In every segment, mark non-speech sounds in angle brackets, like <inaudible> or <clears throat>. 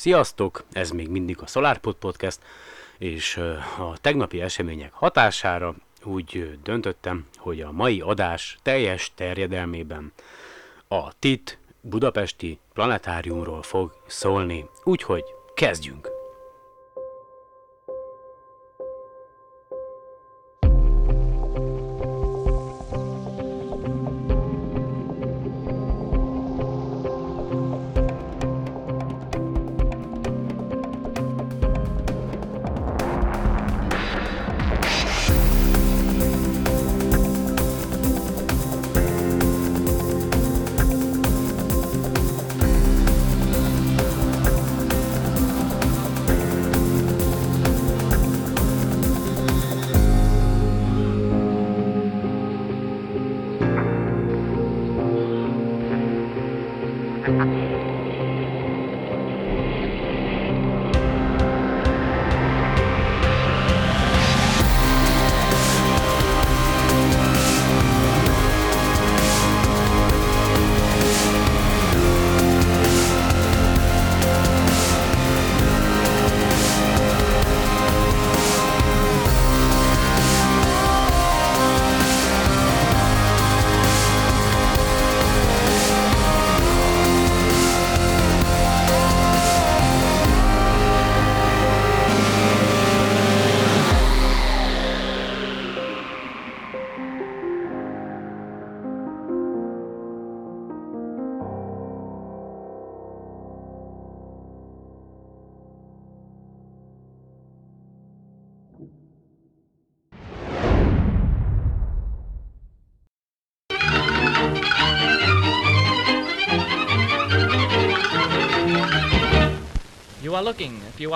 Sziasztok! Ez még mindig a SolarPod Podcast, és a tegnapi események hatására úgy döntöttem, hogy a mai adás teljes terjedelmében a TIT Budapesti Planetáriumról fog szólni. Úgyhogy kezdjünk!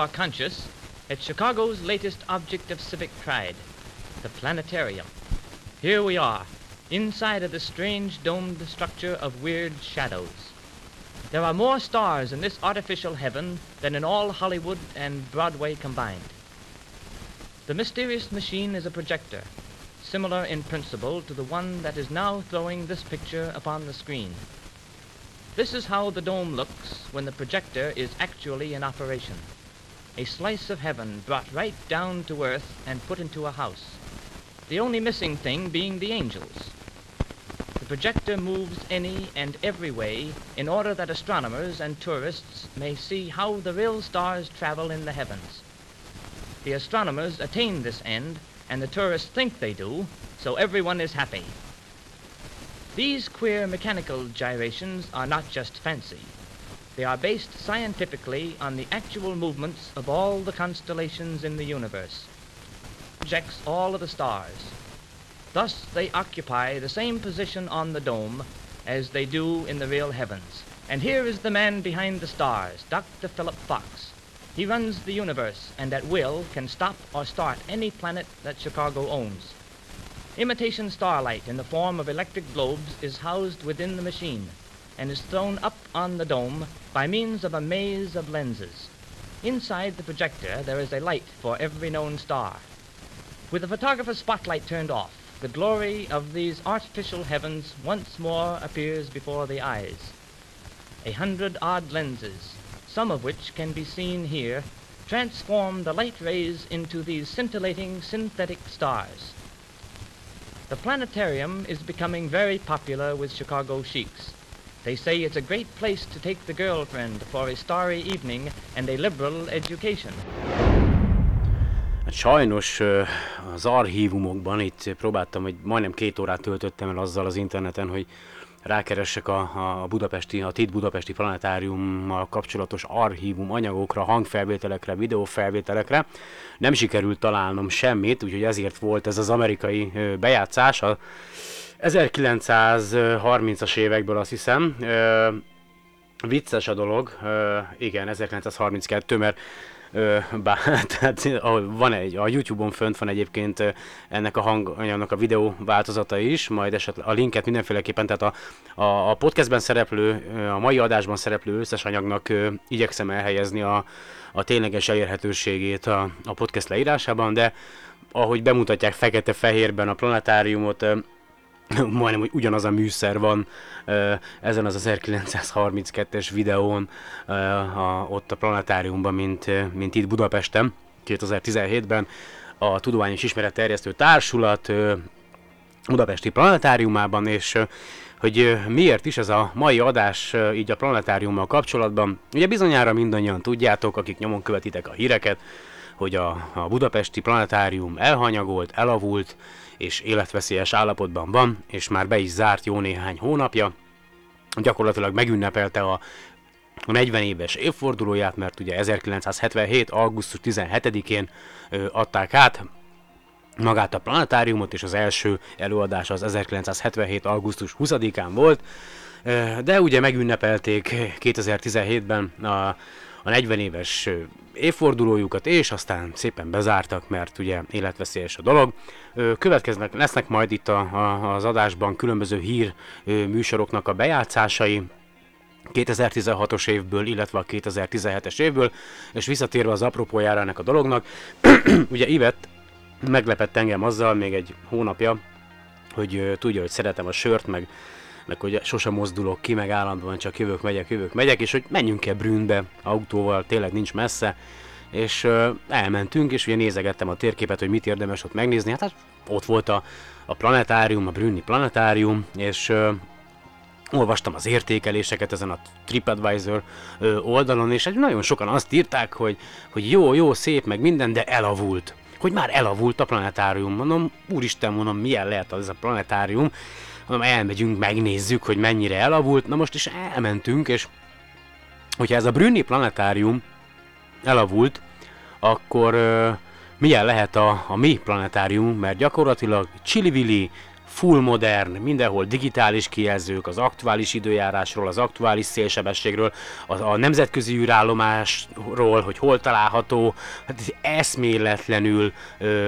Are conscious, at Chicago's latest object of civic pride, the planetarium. Here we are, inside of the strange domed structure of weird shadows. There are more stars in this artificial heaven than in all Hollywood and Broadway combined. The mysterious machine is a projector, similar in principle to the one that is now throwing this picture upon the screen. This is how the dome looks when the projector is actually in operation. A slice of heaven brought right down to earth and put into a house. The only missing thing being the angels. The projector moves any and every way in order that astronomers and tourists may see how the real stars travel in the heavens. The astronomers attain this end, and the tourists think they do, so everyone is happy. These queer mechanical gyrations are not just fancy. They are based scientifically on the actual movements of all the constellations in the universe. Projects all of the stars. Thus they occupy the same position on the dome as they do in the real heavens. And here is the man behind the stars, Dr. Philip Fox. He runs the universe and at will can stop or start any planet that Chicago owns. Imitation starlight in the form of electric globes is housed within the machine and is thrown up on the dome by means of a maze of lenses. Inside the projector there is a light for every known star. With the photographer's spotlight turned off, the glory of these artificial heavens once more appears before the eyes. A hundred odd lenses, some of which can be seen here, transform the light rays into these scintillating synthetic stars. The planetarium is becoming very popular with Chicago sheiks. They say it's a great place to take the girlfriend for a starry evening and a liberal education. Sajnos az archívumokban itt próbáltam, hogy majdnem két órát töltöttem el azzal az interneten, hogy rákeressek a, a budapesti, a TIT Budapesti Planetáriummal kapcsolatos archívum anyagokra, hangfelvételekre, videófelvételekre. Nem sikerült találnom semmit, úgyhogy ezért volt ez az amerikai bejátszás. A 1930-as évekből azt hiszem. Ö, vicces a dolog, ö, igen, 1932, mert Ö, <laughs> tehát van egy, a Youtube-on fönt van egyébként ennek a hanganyagnak a videó változata is, majd esetleg a linket mindenféleképpen, tehát a, a, a podcastben szereplő, a mai adásban szereplő összes anyagnak ö, igyekszem elhelyezni a, a tényleges elérhetőségét a, a podcast leírásában, de ahogy bemutatják fekete-fehérben a planetáriumot, <laughs> majdnem hogy ugyanaz a műszer van ezen az 1932-es videón a, ott a planetáriumban, mint, mint itt Budapesten 2017-ben a Tudományos Ismeretterjesztő Társulat Budapesti Planetáriumában, és hogy miért is ez a mai adás így a planetáriummal kapcsolatban. Ugye bizonyára mindannyian tudjátok, akik nyomon követitek a híreket, hogy a, a budapesti planetárium elhanyagolt, elavult, és életveszélyes állapotban van, és már be is zárt jó néhány hónapja. Gyakorlatilag megünnepelte a a 40 éves évfordulóját, mert ugye 1977. augusztus 17-én adták át magát a planetáriumot, és az első előadás az 1977. augusztus 20-án volt, de ugye megünnepelték 2017-ben a, a 40 éves évfordulójukat, és aztán szépen bezártak, mert ugye életveszélyes a dolog. Következnek, lesznek majd itt a, a, az adásban különböző hír műsoroknak a bejátszásai, 2016-os évből, illetve a 2017-es évből, és visszatérve az apropójára ennek a dolognak, <clears throat> ugye Ivet meglepett engem azzal még egy hónapja, hogy tudja, hogy szeretem a sört, meg, meg hogy sosem mozdulok ki, meg állandóan csak jövök, megyek, jövök, megyek, és hogy menjünk-e Brünnbe autóval, tényleg nincs messze, és uh, elmentünk, és ugye nézegettem a térképet, hogy mit érdemes ott megnézni, hát, hát ott volt a, a planetárium, a Brünni planetárium, és uh, olvastam az értékeléseket ezen a TripAdvisor oldalon, és nagyon sokan azt írták, hogy, hogy jó, jó, szép, meg minden, de elavult. Hogy már elavult a planetárium. Mondom, úristen, mondom, milyen lehet az a planetárium. Mondom, elmegyünk, megnézzük, hogy mennyire elavult. Na most is elmentünk, és hogyha ez a Brünni planetárium elavult, akkor uh, milyen lehet a, a mi planetárium, mert gyakorlatilag Chili full modern, mindenhol digitális kijelzők, az aktuális időjárásról, az aktuális szélsebességről, a, a nemzetközi űrállomásról, hogy hol található, hát ez eszméletlenül,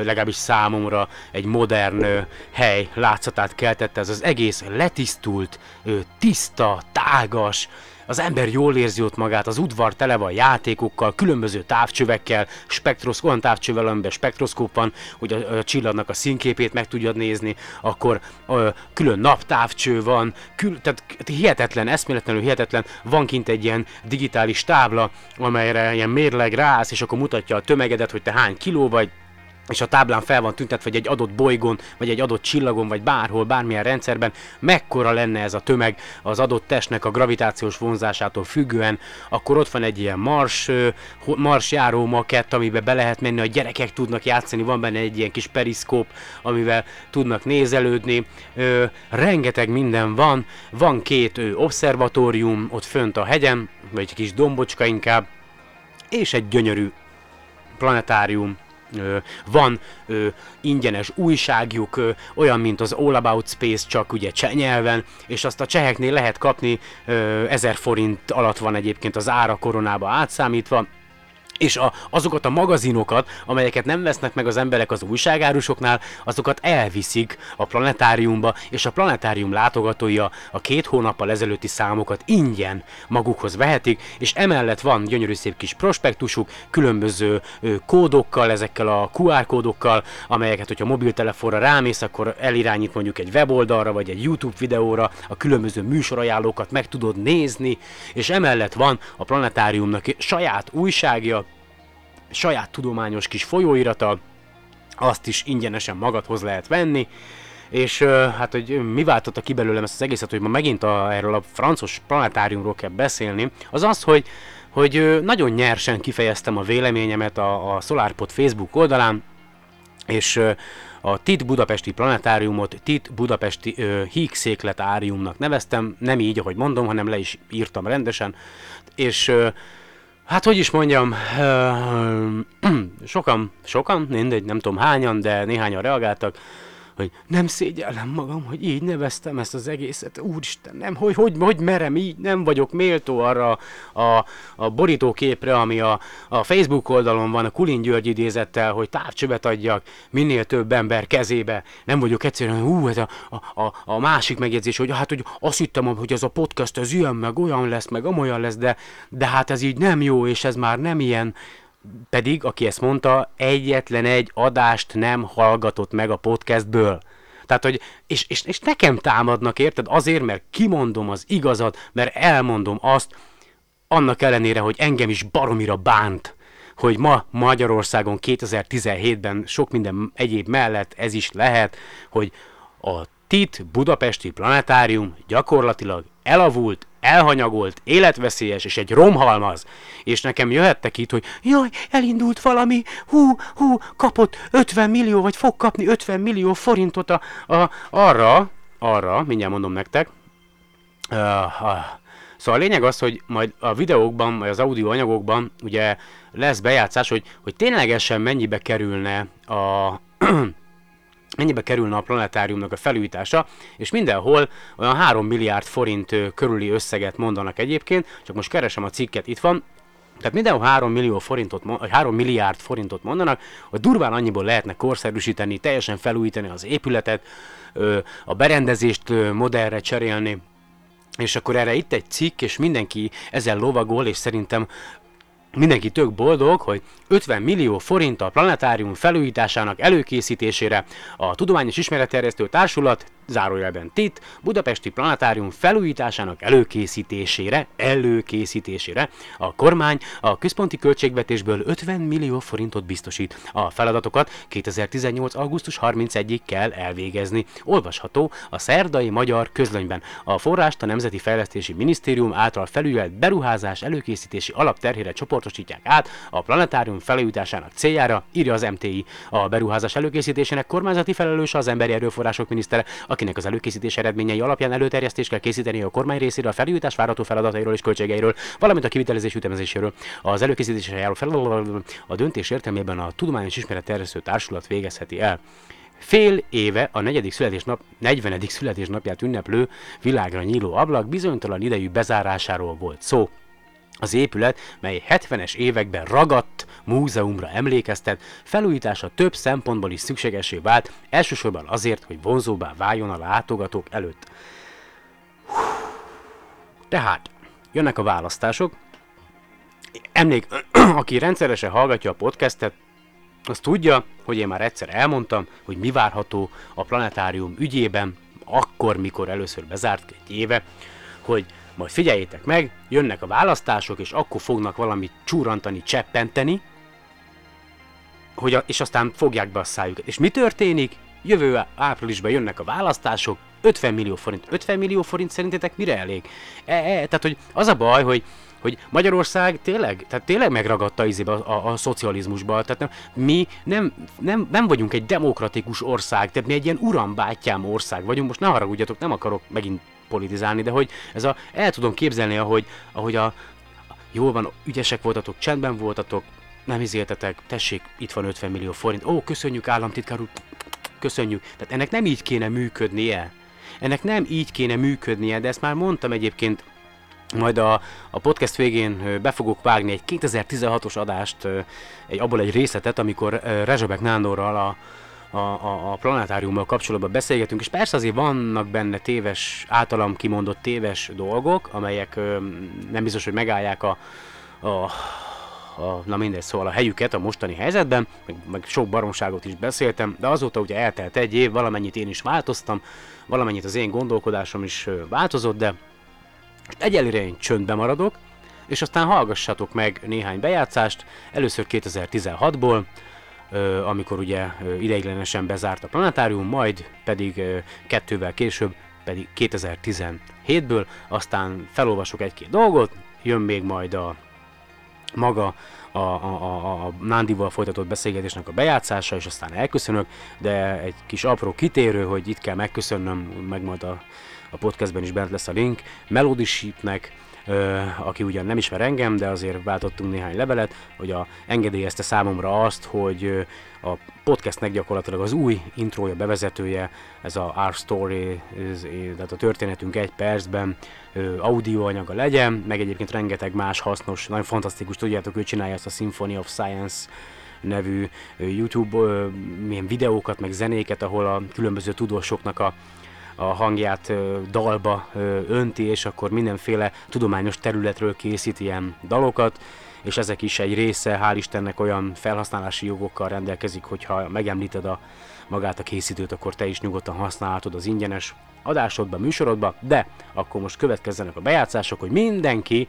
legalábbis számomra egy modern hely látszatát keltette, ez az egész letisztult, tiszta, tágas, az ember jól érzi ott magát, az udvar tele van játékokkal, különböző távcsövekkel, spektrosz, olyan távcsővel, amiben spektroszkóp van, hogy a, a csillagnak a színképét meg tudjad nézni, akkor a, külön naptávcső van, kül, tehát hihetetlen, eszméletlenül hihetetlen, van kint egy ilyen digitális tábla, amelyre ilyen mérleg rász, és akkor mutatja a tömegedet, hogy te hány kiló vagy, és a táblán fel van tüntetve, vagy egy adott bolygón, vagy egy adott csillagon, vagy bárhol, bármilyen rendszerben, mekkora lenne ez a tömeg az adott testnek a gravitációs vonzásától függően, akkor ott van egy ilyen mars, mars járó makett, amiben be lehet menni, a gyerekek tudnak játszani, van benne egy ilyen kis periszkóp, amivel tudnak nézelődni, rengeteg minden van, van két ö, obszervatórium ott fönt a hegyen, vagy egy kis dombocska inkább, és egy gyönyörű planetárium, van ö, ingyenes újságjuk, ö, olyan, mint az All About Space, csak ugye cseh nyelven, és azt a cseheknél lehet kapni, ö, 1000 forint alatt van egyébként az ára koronába átszámítva, és a, azokat a magazinokat, amelyeket nem vesznek meg az emberek az újságárusoknál, azokat elviszik a planetáriumba, és a planetárium látogatói a, a két hónappal ezelőtti számokat ingyen magukhoz vehetik, és emellett van gyönyörű szép kis prospektusuk, különböző ö, kódokkal, ezekkel a QR kódokkal, amelyeket, hogyha mobiltelefonra rámész, akkor elirányít mondjuk egy weboldalra, vagy egy YouTube videóra, a különböző műsorajánlókat meg tudod nézni, és emellett van a planetáriumnak saját újságja, saját tudományos kis folyóirata, azt is ingyenesen magadhoz lehet venni, és hát, hogy mi váltotta ki belőlem ezt az egészet, hogy ma megint a, erről a francos planetáriumról kell beszélni, az az, hogy, hogy nagyon nyersen kifejeztem a véleményemet a, a SolarPod Facebook oldalán, és a TIT Budapesti Planetáriumot TIT Budapesti uh, Hígszékletáriumnak neveztem, nem így, ahogy mondom, hanem le is írtam rendesen, és uh, Hát hogy is mondjam, <clears throat> sokan, sokan, mindegy, nem tudom hányan, de néhányan reagáltak, hogy nem szégyellem magam, hogy így neveztem ezt az egészet, úristen, nem, hogy, hogy, hogy merem így, nem vagyok méltó arra a, a borítóképre, ami a, a Facebook oldalon van, a Kulin György idézettel, hogy távcsövet adjak minél több ember kezébe, nem vagyok egyszerűen, hú, ez a, a, a, másik megjegyzés, hogy hát, hogy azt hittem, hogy ez a podcast, ez ilyen, meg olyan lesz, meg amolyan lesz, de, de hát ez így nem jó, és ez már nem ilyen, pedig, aki ezt mondta, egyetlen egy adást nem hallgatott meg a podcastből. Tehát, hogy, és, és, és nekem támadnak, érted? Azért, mert kimondom az igazat, mert elmondom azt, annak ellenére, hogy engem is baromira bánt, hogy ma Magyarországon 2017-ben sok minden egyéb mellett ez is lehet, hogy a TIT Budapesti Planetárium gyakorlatilag elavult, elhanyagolt, életveszélyes, és egy romhalmaz. És nekem jöhettek itt, hogy jaj, elindult valami, hú, hú, kapott 50 millió, vagy fog kapni 50 millió forintot a, a, arra, arra, mindjárt mondom nektek, uh, uh, Szóval a lényeg az, hogy majd a videókban, vagy az audio anyagokban ugye lesz bejátszás, hogy, hogy ténylegesen mennyibe kerülne a <clears throat> mennyibe kerülne a planetáriumnak a felújítása, és mindenhol olyan 3 milliárd forint körüli összeget mondanak egyébként, csak most keresem a cikket, itt van, tehát mindenhol 3 millió forintot, vagy 3 milliárd forintot mondanak, hogy durván annyiból lehetne korszerűsíteni, teljesen felújítani az épületet, a berendezést modernre cserélni, és akkor erre itt egy cikk, és mindenki ezzel lovagol, és szerintem mindenki tök boldog, hogy 50 millió forint a planetárium felújításának előkészítésére. A Tudományos Ismeretterjesztő Társulat zárójelben TIT, Budapesti Planetárium felújításának előkészítésére, előkészítésére a kormány a központi költségvetésből 50 millió forintot biztosít. A feladatokat 2018. augusztus 31-ig kell elvégezni. Olvasható a szerdai magyar közlönyben. A forrást a Nemzeti Fejlesztési Minisztérium által felügyelt beruházás előkészítési alapterhére csoportosítják át a planetárium felújításának céljára, írja az MTI. A beruházás előkészítésének kormányzati felelős az emberi erőforrások minisztere, a akinek az előkészítés eredményei alapján előterjesztést kell készíteni a kormány részéről, a felújítás várható feladatairól és költségeiről, valamint a kivitelezés ütemezéséről. Az előkészítésre járó fel a döntés értelmében a Tudományos Ismeretterjesztő Társulat végezheti el. Fél éve a negyedik születésnap, 40. születésnapját ünneplő világra nyíló ablak bizonytalan idejű bezárásáról volt szó. Az épület, mely 70-es években ragadt múzeumra emlékeztet, felújítása több szempontból is szükségesé vált, elsősorban azért, hogy vonzóbbá váljon a látogatók előtt. Tehát, jönnek a választások. Emlék, <clears throat> aki rendszeresen hallgatja a podcastet, az tudja, hogy én már egyszer elmondtam, hogy mi várható a planetárium ügyében, akkor, mikor először bezárt egy éve, hogy majd figyeljétek meg, jönnek a választások, és akkor fognak valamit csúrantani, cseppenteni, hogy a, és aztán fogják be a szájukat. És mi történik? Jövő áprilisban jönnek a választások, 50 millió forint. 50 millió forint szerintetek mire elég? E, e, tehát, hogy az a baj, hogy hogy Magyarország tényleg, tehát tényleg megragadta izébe a, a, a szocializmusba, tehát nem, mi nem, nem, nem vagyunk egy demokratikus ország, tehát mi egy ilyen urambátyám ország vagyunk, most ne haragudjatok, nem akarok megint politizálni, de hogy ez a, el tudom képzelni, ahogy, ahogy a, jól van, ügyesek voltatok, csendben voltatok, nem izéltetek, tessék, itt van 50 millió forint, ó, köszönjük államtitkár úr, köszönjük. Tehát ennek nem így kéne működnie. Ennek nem így kéne működnie, de ezt már mondtam egyébként majd a, a podcast végén be fogok vágni egy 2016-os adást, egy, abból egy részletet, amikor Rezsabek Nándorral a, a, a, a planetáriummal kapcsolatban beszélgetünk, és persze azért vannak benne téves, általam kimondott téves dolgok, amelyek ö, nem biztos, hogy megállják a, a, a, na mindegy, szóval a helyüket a mostani helyzetben, meg, meg sok baromságot is beszéltem, de azóta ugye eltelt egy év, valamennyit én is változtam, valamennyit az én gondolkodásom is változott, de egyelőre én csöndbe maradok, és aztán hallgassatok meg néhány bejátszást, először 2016-ból, amikor ugye ideiglenesen bezárt a planetárium, majd pedig kettővel később, pedig 2017-ből, aztán felolvasok egy-két dolgot, jön még majd a maga a, a, a, a Nándival folytatott beszélgetésnek a bejátszása, és aztán elköszönök, de egy kis apró kitérő, hogy itt kell megköszönnöm, meg majd a, a podcastben is bent lesz a link, Melody Sheepnek, aki ugyan nem ismer engem, de azért váltottunk néhány levelet, hogy a, engedélyezte számomra azt, hogy a podcastnek gyakorlatilag az új intrója, bevezetője, ez a Our Story, ez, tehát a történetünk egy percben audioanyaga legyen, meg egyébként rengeteg más hasznos, nagyon fantasztikus, tudjátok, ő csinálja ezt a Symphony of Science nevű YouTube milyen videókat, meg zenéket, ahol a különböző tudósoknak a a hangját dalba önti, és akkor mindenféle tudományos területről készít ilyen dalokat, és ezek is egy része, hál' Istennek olyan felhasználási jogokkal rendelkezik, hogyha megemlíted a magát a készítőt, akkor te is nyugodtan használhatod az ingyenes adásodba, műsorodba, de akkor most következzenek a bejátszások, hogy mindenki,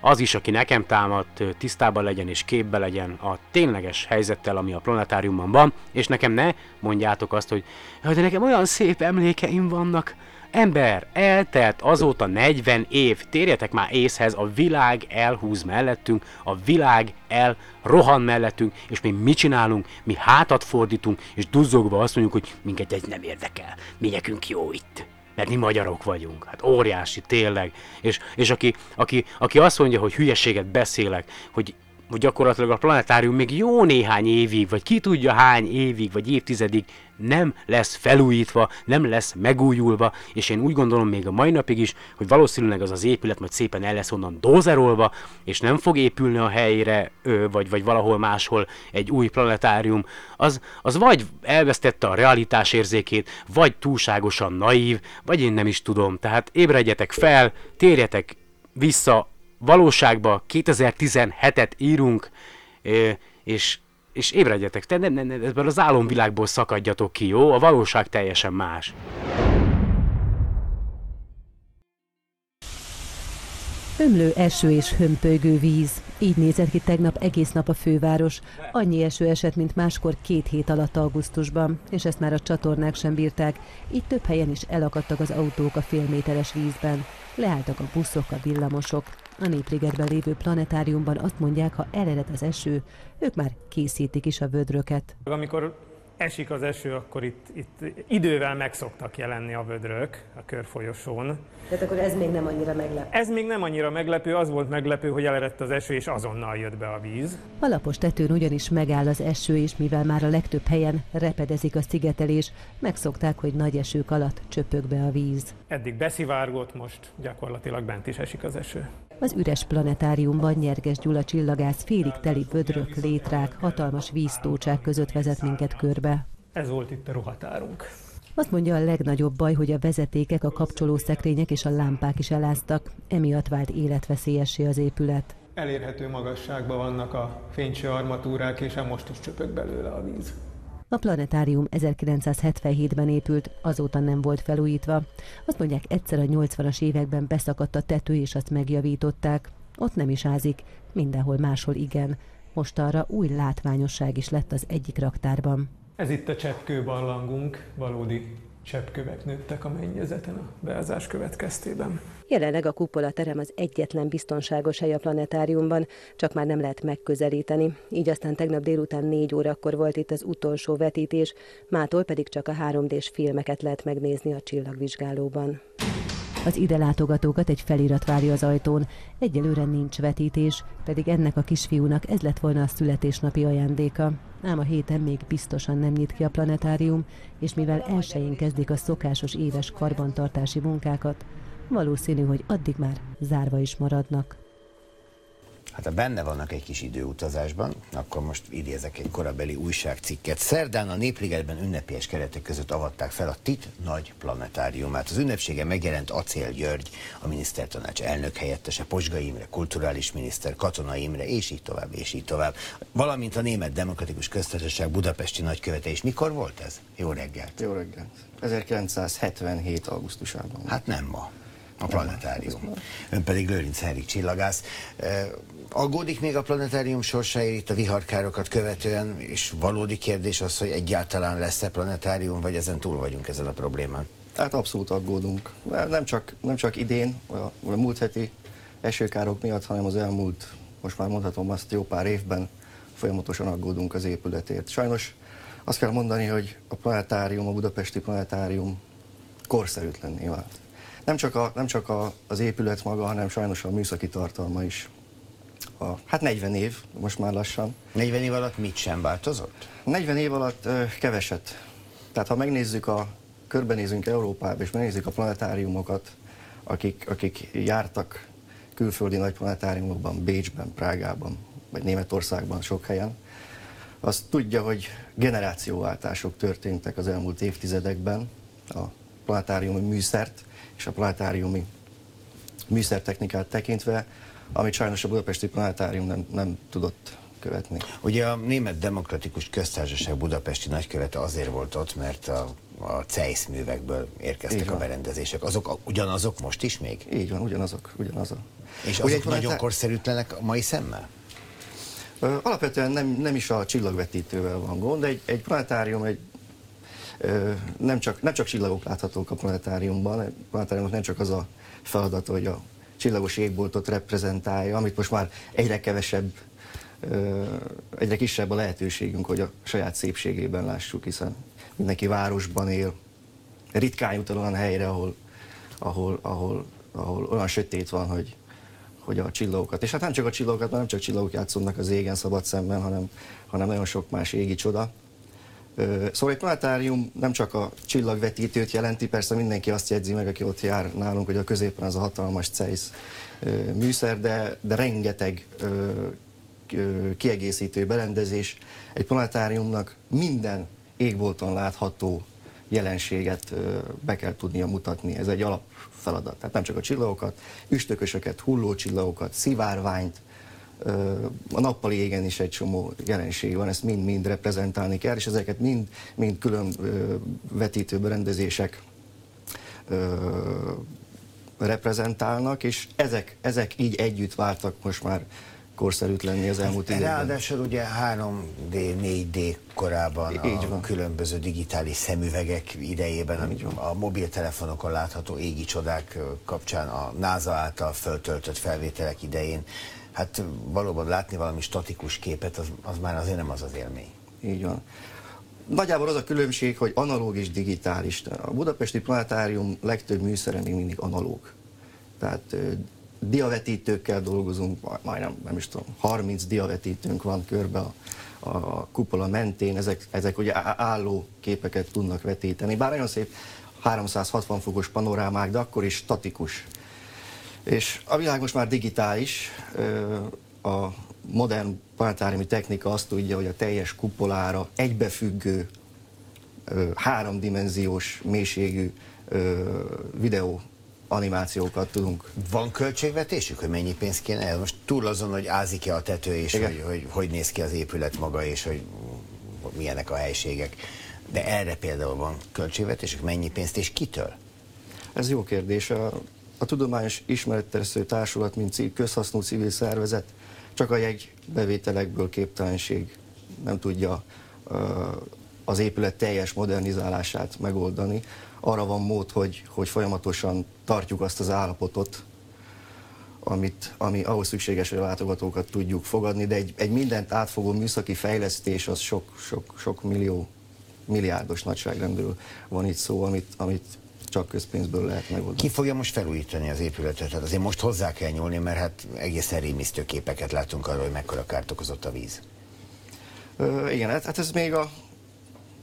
az is, aki nekem támadt, tisztában legyen és képbe legyen a tényleges helyzettel, ami a planetáriumban van, és nekem ne mondjátok azt, hogy de nekem olyan szép emlékeim vannak, Ember, eltelt azóta 40 év, térjetek már észhez, a világ elhúz mellettünk, a világ elrohan mellettünk, és mi mit csinálunk? Mi hátat fordítunk, és duzzogva azt mondjuk, hogy minket ez nem érdekel, mi nekünk jó itt mert mi magyarok vagyunk. Hát óriási, tényleg. És, és aki, aki, aki azt mondja, hogy hülyeséget beszélek, hogy hogy gyakorlatilag a planetárium még jó néhány évig, vagy ki tudja hány évig, vagy évtizedig nem lesz felújítva, nem lesz megújulva, és én úgy gondolom még a mai napig is, hogy valószínűleg az az épület majd szépen el lesz onnan dózerolva, és nem fog épülni a helyre, vagy, vagy valahol máshol egy új planetárium, az, az vagy elvesztette a realitás érzékét, vagy túlságosan naív, vagy én nem is tudom. Tehát ébredjetek fel, térjetek vissza valóságba 2017-et írunk, és, és ébredjetek, te nem, nem, nem, ebből az álomvilágból szakadjatok ki, jó? A valóság teljesen más. Ömlő eső és hömpölygő víz. Így nézett ki tegnap egész nap a főváros. Annyi eső esett, mint máskor két hét alatt augusztusban, és ezt már a csatornák sem bírták. Így több helyen is elakadtak az autók a félméteres vízben. Leálltak a buszok, a villamosok. A Népligetben lévő planetáriumban azt mondják, ha elered az eső, ők már készítik is a vödröket. Amikor esik az eső, akkor itt, itt idővel meg szoktak jelenni a vödrök a körfolyosón. Tehát akkor ez még nem annyira meglepő? Ez még nem annyira meglepő, az volt meglepő, hogy elerett az eső, és azonnal jött be a víz. A lapos tetőn ugyanis megáll az eső, és mivel már a legtöbb helyen repedezik a szigetelés, megszokták, hogy nagy esők alatt csöpög be a víz. Eddig beszivárgott, most gyakorlatilag bent is esik az eső. Az üres planetáriumban Nyerges Gyula csillagász félig teli vödrök, létrák, hatalmas víztócsák között vezet minket körbe. Ez volt itt a ruhatárunk. Azt mondja, a legnagyobb baj, hogy a vezetékek, a kapcsolószekrények és a lámpák is eláztak, emiatt vált életveszélyessé az épület. Elérhető magasságban vannak a fénycső armatúrák, és most is csöpög belőle a víz. A planetárium 1977-ben épült, azóta nem volt felújítva. Azt mondják, egyszer a 80-as években beszakadt a tető, és azt megjavították. Ott nem is ázik, mindenhol máshol igen. Most arra új látványosság is lett az egyik raktárban. Ez itt a cseppkőbarlangunk, valódi cseppkövek nőttek a mennyezeten a beázás következtében. Jelenleg a kupola terem az egyetlen biztonságos hely a planetáriumban, csak már nem lehet megközelíteni. Így aztán tegnap délután négy órakor volt itt az utolsó vetítés, mától pedig csak a 3D-s filmeket lehet megnézni a csillagvizsgálóban. Az ide látogatókat egy felirat várja az ajtón. Egyelőre nincs vetítés, pedig ennek a kisfiúnak ez lett volna a születésnapi ajándéka. Ám a héten még biztosan nem nyit ki a planetárium, és mivel elsőjén kezdik a szokásos éves karbantartási munkákat, valószínű, hogy addig már zárva is maradnak. Hát ha benne vannak egy kis időutazásban, akkor most idézek egy korabeli újságcikket. Szerdán a Népligetben ünnepélyes keretek között avatták fel a TIT nagy planetáriumát. Az ünnepsége megjelent Acél György, a minisztertanács elnök helyettese, Posgai Imre, kulturális miniszter, Katona Imre, és így tovább, és így tovább. Valamint a Német Demokratikus Köztársaság budapesti nagykövete is. Mikor volt ez? Jó reggelt! Jó reggelt! 1977. augusztusában. Hát nem ma a planetárium. Ön pedig Lőrinc Henrik csillagász. Aggódik még a planetárium sorsáért itt a viharkárokat követően, és valódi kérdés az, hogy egyáltalán lesz-e planetárium, vagy ezen túl vagyunk ezen a problémán? Hát abszolút aggódunk. Nem csak, nem csak idén, a, a múlt heti esőkárok miatt, hanem az elmúlt, most már mondhatom azt, jó pár évben folyamatosan aggódunk az épületért. Sajnos azt kell mondani, hogy a planetárium, a budapesti planetárium korszerűtlenné vált. Nem csak, a, nem csak a, az épület maga, hanem sajnos a műszaki tartalma is a, hát 40 év, most már lassan. 40 év alatt mit sem változott? 40 év alatt ö, keveset. Tehát ha megnézzük a, körbenézünk Európába, és megnézzük a planetáriumokat, akik, akik jártak külföldi nagy planetáriumokban, Bécsben, Prágában, vagy Németországban sok helyen, azt tudja, hogy generációváltások történtek az elmúlt évtizedekben a planetáriumi műszert és a planetáriumi műszertechnikát tekintve, amit sajnos a Budapesti Planetárium nem, nem tudott követni. Ugye a Német Demokratikus Köztársaság budapesti nagykövete azért volt ott, mert a, a CEISZ művekből érkeztek a berendezések. Azok ugyanazok most is még? Így van, ugyanazok, ugyanazok. És azok Ugye nagyon korszerűtlenek a mai szemmel? Alapvetően nem, nem is a csillagvetítővel van gond, egy, egy planetárium egy nem csak, nem csak csillagok láthatók a planetáriumban, a planetáriumnak nem csak az a feladat, hogy a csillagos égboltot reprezentálja, amit most már egyre kevesebb, egyre kisebb a lehetőségünk, hogy a saját szépségében lássuk, hiszen mindenki városban él, ritkán jut el olyan helyre, ahol, ahol, ahol, ahol olyan sötét van, hogy, hogy a csillagokat, és hát nem csak a csillagokat, mert nem csak csillagok játszódnak az égen szabad szemben, hanem, hanem nagyon sok más égi csoda. Szóval egy planetárium nem csak a csillagvetítőt jelenti, persze mindenki azt jegyzi meg, aki ott jár nálunk, hogy a középen az a hatalmas CEISZ műszer, de, de rengeteg kiegészítő berendezés. Egy planetáriumnak minden égbolton látható jelenséget be kell tudnia mutatni. Ez egy alapfeladat. Tehát nem csak a csillagokat, üstökösöket, hullócsillagokat, szivárványt, a nappali égen is egy csomó jelenség van, ezt mind-mind reprezentálni kell, és ezeket mind, mind külön vetítő berendezések reprezentálnak, és ezek, ezek így együtt váltak most már korszerűt lenni az elmúlt években. Ráadásul ugye 3D, 4D korában Így a van. különböző digitális szemüvegek idejében, a, a mobiltelefonokon látható égi csodák kapcsán, a NASA által föltöltött felvételek idején hát valóban látni valami statikus képet, az, az már azért nem az az élmény. Így van. Nagyjából az a különbség, hogy analóg és digitális. A Budapesti Planetárium legtöbb műszere még mindig analóg. Tehát diavetítőkkel dolgozunk, majdnem, nem is tudom, 30 diavetítőnk van körbe a, a kupola mentén, ezek, ezek ugye álló képeket tudnak vetíteni. Bár nagyon szép 360 fokos panorámák, de akkor is statikus és a világ most már digitális, a modern planetáriumi technika azt tudja, hogy a teljes kupolára egybefüggő, háromdimenziós mélységű videó animációkat tudunk. Van költségvetésük, hogy mennyi pénz kéne? Most túl azon, hogy ázik-e a tető, és hogy, hogy hogy néz ki az épület maga, és hogy milyenek a helységek. De erre például van költségvetésük, mennyi pénzt, és kitől? Ez jó kérdés. A a Tudományos Ismeretterjesztő Társulat, mint közhasznú civil szervezet, csak a bevételekből képtelenség nem tudja az épület teljes modernizálását megoldani. Arra van mód, hogy, hogy folyamatosan tartjuk azt az állapotot, amit, ami ahhoz szükséges, hogy a látogatókat tudjuk fogadni, de egy, egy mindent átfogó műszaki fejlesztés az sok, sok, sok millió, milliárdos nagyságrendről van itt szó, amit, amit csak közpénzből lehet megoldani. Ki fogja most felújítani az épületet? Hát azért most hozzá kell nyúlni, mert hát egészen rémisztő képeket látunk arról, hogy mekkora kárt okozott a víz. Ö, igen, hát, hát ez még a,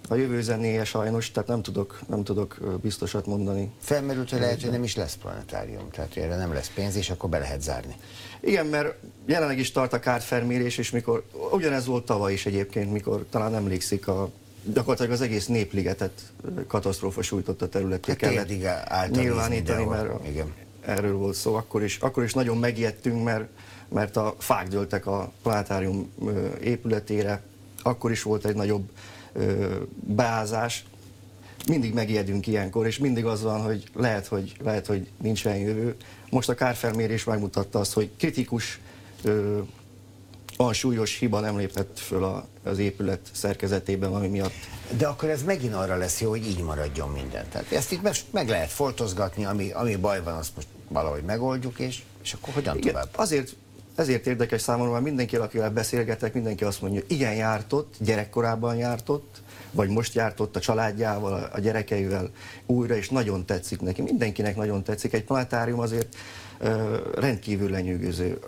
a jövő zenéje sajnos, tehát nem tudok, nem tudok biztosat mondani. Felmerült, hogy lehet, hogy nem is lesz planetárium, tehát erre nem lesz pénz, és akkor be lehet zárni. Igen, mert jelenleg is tart a kártfelmérés, és mikor, ugyanez volt tavaly is egyébként, mikor talán emlékszik a gyakorlatilag az egész népligetet katasztrófa sújtotta területét hát kellett nyilvánítani, mert Igen. erről volt szó. Akkor is, akkor is nagyon megijedtünk, mert, mert a fák dőltek a planetárium épületére, akkor is volt egy nagyobb beázás. Mindig megijedünk ilyenkor, és mindig az van, hogy lehet, hogy, lehet, hogy nincsen jövő. Most a kárfelmérés megmutatta azt, hogy kritikus olyan súlyos hiba nem lépett föl a, az épület szerkezetében, ami miatt. De akkor ez megint arra lesz jó, hogy így maradjon minden. Tehát ezt itt meg lehet foltozgatni, ami, ami baj van, azt most valahogy megoldjuk, és, és akkor hogyan igen, tovább? Azért, ezért érdekes számomra, mert mindenki, akivel beszélgetek, mindenki azt mondja, igen, jártott, gyerekkorában jártott, vagy most jártott a családjával, a gyerekeivel újra, és nagyon tetszik neki. Mindenkinek nagyon tetszik. Egy planetárium azért uh, rendkívül lenyűgöző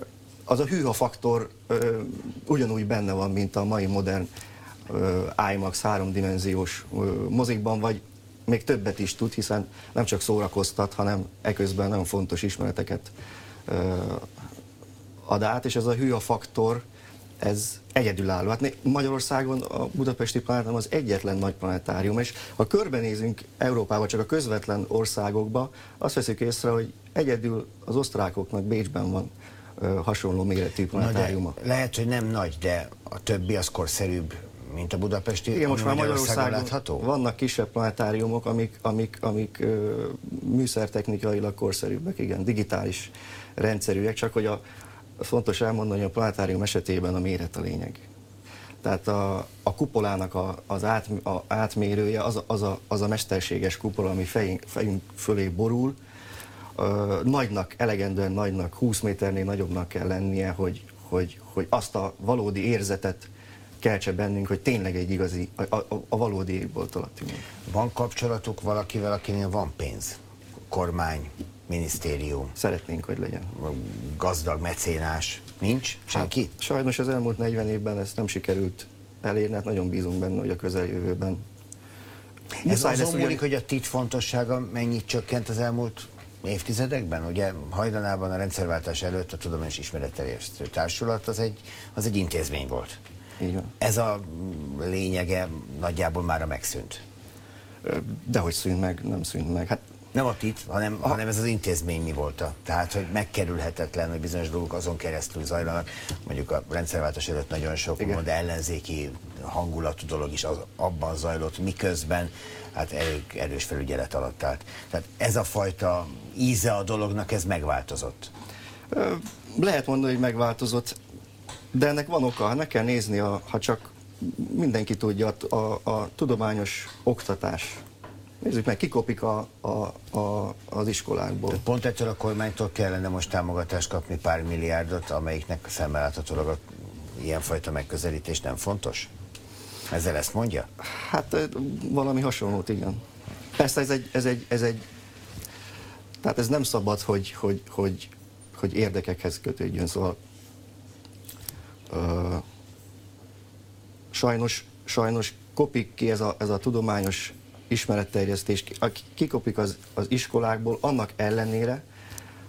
az a hűha faktor ö, ugyanúgy benne van, mint a mai modern ö, IMAX háromdimenziós ö, mozikban, vagy még többet is tud, hiszen nem csak szórakoztat, hanem eközben nagyon fontos ismereteket ö, ad át, és ez a hűha faktor, ez egyedülálló. Hát Magyarországon a Budapesti Planetárium az egyetlen nagy planetárium, és ha körbenézünk Európába, csak a közvetlen országokba, azt veszük észre, hogy egyedül az osztrákoknak Bécsben van hasonló méretű planetáriuma. De lehet, hogy nem nagy, de a többi az korszerűbb, mint a budapesti, Igen, most már Magyarországon látható? vannak kisebb planetáriumok, amik, amik, amik műszertechnikailag korszerűbbek, igen, digitális rendszerűek, csak hogy a, fontos elmondani, hogy a planetárium esetében a méret a lényeg. Tehát a, a kupolának a, az át, a átmérője az, az, a, az a mesterséges kupola, ami fejünk, fejünk fölé borul, ö, nagynak, elegendően nagynak, 20 méternél nagyobbnak kell lennie, hogy, hogy, hogy azt a valódi érzetet keltse bennünk, hogy tényleg egy igazi, a, a, a valódi égbolt alatt ülünk. Van kapcsolatuk valakivel, akinél van pénz? Kormány, minisztérium? Szeretnénk, hogy legyen. Gazdag mecénás? Nincs? Senki? Hát, sajnos az elmúlt 40 évben ezt nem sikerült elérni, hát nagyon bízunk benne, hogy a közeljövőben. Ez azon múlik, hogy a TIT fontossága mennyit csökkent az elmúlt évtizedekben? Ugye hajdanában a rendszerváltás előtt a Tudományos Ismeretterjesztő Társulat az egy, az egy intézmény volt. Így van. Ez a lényege nagyjából már megszűnt. Dehogy szűnt meg, nem szűnt meg. Hát nem a TIT, hanem, a... hanem ez az intézmény mi volt. A, tehát, hogy megkerülhetetlen, hogy bizonyos dolgok azon keresztül zajlanak. Mondjuk a rendszerváltás előtt nagyon sok Igen. ellenzéki hangulatú dolog is az, abban zajlott, miközben hát elég erős felügyelet alatt állt. Tehát ez a fajta íze a dolognak, ez megváltozott. Lehet mondani, hogy megváltozott, de ennek van oka. Hát meg kell nézni, a, ha csak mindenki tudja, a, a, a tudományos oktatás Nézzük meg, kikopik a, a, a, az iskolákból. Pont ettől a kormánytól kellene most támogatást kapni pár milliárdot, amelyiknek szemmel láthatólag a ilyenfajta megközelítés nem fontos? Ezzel ezt mondja? Hát valami hasonlót, igen. Persze ez egy, ez egy, ez egy tehát ez nem szabad, hogy, hogy, hogy, hogy érdekekhez kötődjön, szóval ö, sajnos, sajnos kopik ki ez a, ez a tudományos ismeretterjesztés kikopik az, az iskolákból annak ellenére,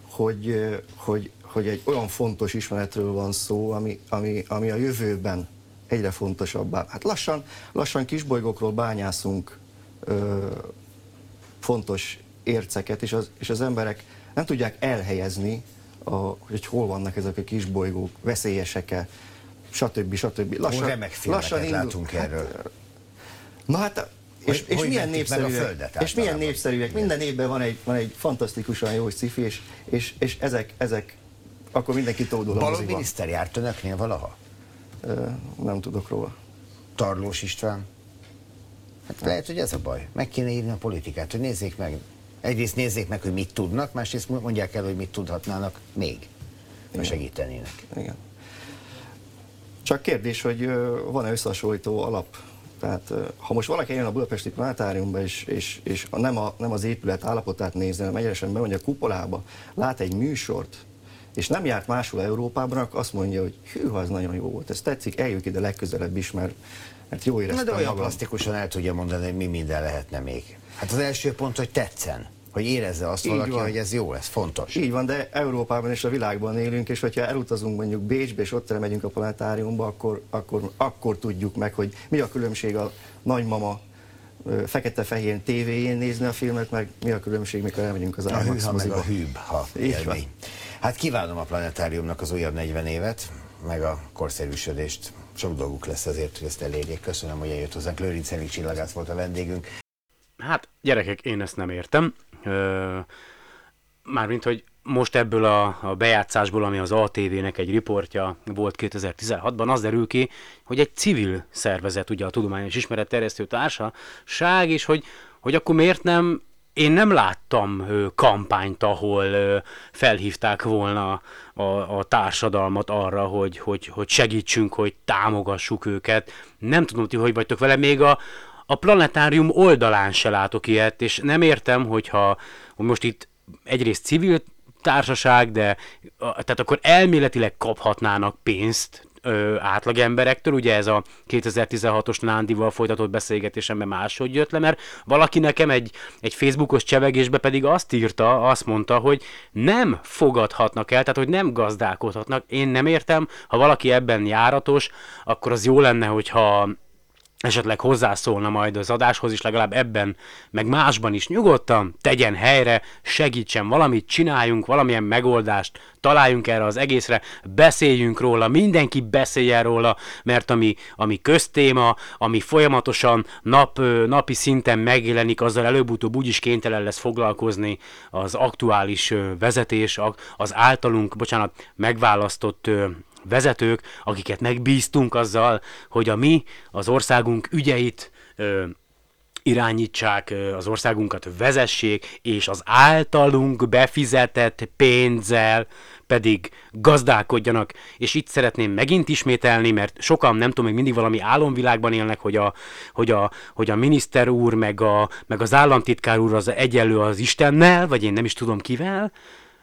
hogy, hogy, hogy egy olyan fontos ismeretről van szó, ami, ami, ami a jövőben egyre fontosabbá. Hát lassan, lassan kisbolygókról bányászunk ö, fontos érceket, és az, és az emberek nem tudják elhelyezni, a, hogy hol vannak ezek a kisbolygók, veszélyesek-e, stb. stb. Lassan, remek lassan indul, látunk erről. Hát, na hát és, és milyen népszerűek, földet, és milyen népszerűek. Minden évben van egy, van egy fantasztikusan jó sci és, és, és ezek, ezek, akkor mindenki tódul a Balog miniszter járt önöknél valaha? Nem tudok róla. Tarlós István? Hát lehet, hogy ez a baj. Meg kéne írni a politikát, hogy nézzék meg. Egyrészt nézzék meg, hogy mit tudnak, másrészt mondják el, hogy mit tudhatnának még. Ha segítenének. Igen. Csak kérdés, hogy van-e összehasonlító alap tehát ha most valaki jön a budapesti planetáriumba, és, és, és nem, a, nem az épület állapotát nézni, hanem egyesen bemegy a kupolába, lát egy műsort, és nem járt máshol Európában, akkor azt mondja, hogy hű, az nagyon jó volt, ez tetszik, eljük ide legközelebb is, mert, mert jó éreztem Na de olyan plastikusan el tudja mondani, hogy mi minden lehetne még. Hát az első pont, hogy tetszen hogy érezze azt Így valaki, van. hogy ez jó, ez fontos. Így van, de Európában és a világban élünk, és hogyha elutazunk mondjuk Bécsbe, és ott megyünk a planetáriumba, akkor, akkor, akkor tudjuk meg, hogy mi a különbség a nagymama fekete-fehér tévéjén nézni a filmet, meg mi a különbség, mikor elmegyünk az IMAX A hűha meg a hűb, ha élmény. Hát kívánom a planetáriumnak az újabb 40 évet, meg a korszerűsödést. Sok dolguk lesz azért, hogy ezt elérjék. Köszönöm, hogy eljött hozzánk. Lőrinc Enik Csillagász volt a vendégünk. Hát, gyerekek, én ezt nem értem. Mármint, hogy most ebből a, a bejátszásból, ami az ATV-nek egy riportja volt 2016-ban, az derül ki, hogy egy civil szervezet, ugye a Tudományos Ismeretterjesztő Társaság, és hogy, hogy akkor miért nem én nem láttam kampányt, ahol felhívták volna a, a társadalmat arra, hogy, hogy, hogy segítsünk, hogy támogassuk őket. Nem tudom, ti hogy vagytok vele, még a, a planetárium oldalán se látok ilyet, és nem értem, hogyha hogy most itt egyrészt civil társaság, de tehát akkor elméletileg kaphatnának pénzt ö, átlag emberektől, ugye ez a 2016-os Nándival folytatott beszélgetésemben máshogy jött le, mert valaki nekem egy, egy Facebookos csevegésbe pedig azt írta, azt mondta, hogy nem fogadhatnak el, tehát hogy nem gazdálkodhatnak. Én nem értem, ha valaki ebben járatos, akkor az jó lenne, hogyha esetleg hozzászólna majd az adáshoz is, legalább ebben, meg másban is. Nyugodtan tegyen helyre, segítsen valamit, csináljunk valamilyen megoldást, találjunk erre az egészre, beszéljünk róla, mindenki beszéljen róla, mert ami, ami köztéma, ami folyamatosan nap, napi szinten megjelenik, azzal előbb-utóbb úgyis kénytelen lesz foglalkozni az aktuális vezetés, az általunk, bocsánat, megválasztott vezetők, akiket megbíztunk azzal, hogy a mi, az országunk ügyeit ö, irányítsák, az országunkat vezessék, és az általunk befizetett pénzzel pedig gazdálkodjanak. És itt szeretném megint ismételni, mert sokan nem tudom, még mindig valami álomvilágban élnek, hogy a, hogy a, hogy a miniszter úr, meg, a, meg az államtitkár úr az egyenlő az Istennel, vagy én nem is tudom kivel.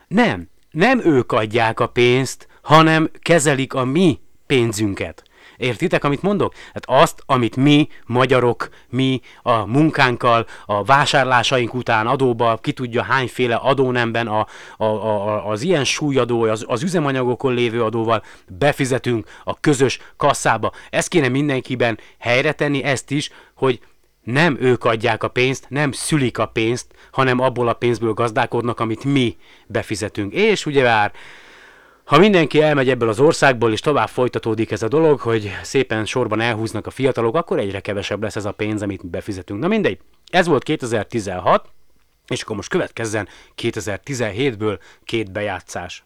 Nem, nem ők adják a pénzt, hanem kezelik a mi pénzünket. Értitek, amit mondok? Hát azt, amit mi, magyarok, mi a munkánkkal, a vásárlásaink után adóba, ki tudja hányféle adónemben, a, a, a, az ilyen súlyadó, az, az üzemanyagokon lévő adóval befizetünk a közös kasszába. Ezt kéne mindenkiben helyre tenni, ezt is, hogy nem ők adják a pénzt, nem szülik a pénzt, hanem abból a pénzből gazdálkodnak, amit mi befizetünk. És ugye már ha mindenki elmegy ebből az országból, és tovább folytatódik ez a dolog, hogy szépen sorban elhúznak a fiatalok, akkor egyre kevesebb lesz ez a pénz, amit befizetünk. Na mindegy, ez volt 2016, és akkor most következzen 2017-ből két bejátszás.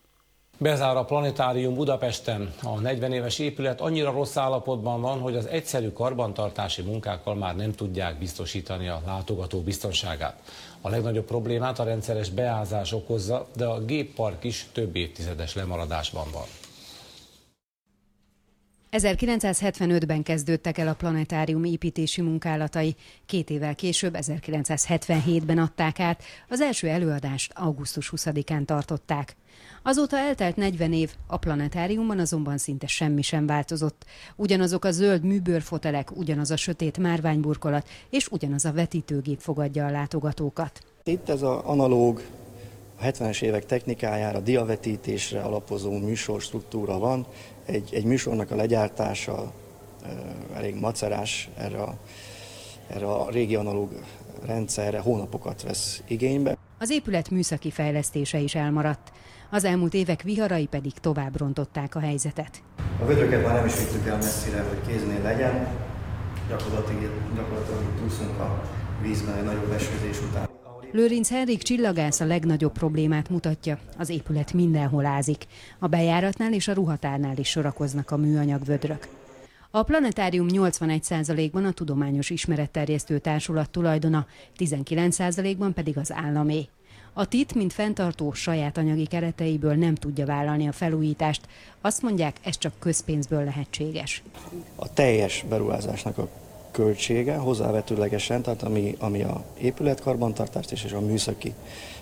Bezár a planetárium Budapesten. A 40 éves épület annyira rossz állapotban van, hogy az egyszerű karbantartási munkákkal már nem tudják biztosítani a látogató biztonságát. A legnagyobb problémát a rendszeres beázás okozza, de a géppark is több évtizedes lemaradásban van. 1975-ben kezdődtek el a planetárium építési munkálatai, két évvel később, 1977-ben adták át, az első előadást augusztus 20-án tartották. Azóta eltelt 40 év, a planetáriumban azonban szinte semmi sem változott. Ugyanazok a zöld műbőrfotelek, ugyanaz a sötét márványburkolat, és ugyanaz a vetítőgép fogadja a látogatókat. Itt ez az analóg, a 70-es évek technikájára, diavetítésre alapozó műsorstruktúra van. Egy, egy műsornak a legyártása elég macerás erre a, erre a régi analóg rendszerre hónapokat vesz igénybe. Az épület műszaki fejlesztése is elmaradt. Az elmúlt évek viharai pedig tovább rontották a helyzetet. A vödröket már nem is vittük el messzire, hogy kéznél legyen. Gyakorlatilag, gyakorlatilag túszunk a vízben egy nagyobb esőzés után. Lőrinc Henrik csillagász a legnagyobb problémát mutatja. Az épület mindenhol ázik. A bejáratnál és a ruhatárnál is sorakoznak a műanyag vödrök. A planetárium 81%-ban a Tudományos Ismeretterjesztő Társulat tulajdona, 19%-ban pedig az államé. A TIT, mint fenntartó saját anyagi kereteiből nem tudja vállalni a felújítást. Azt mondják, ez csak közpénzből lehetséges. A teljes beruházásnak a költsége hozzávetőlegesen, tehát ami, ami a épületkarbantartást és a műszaki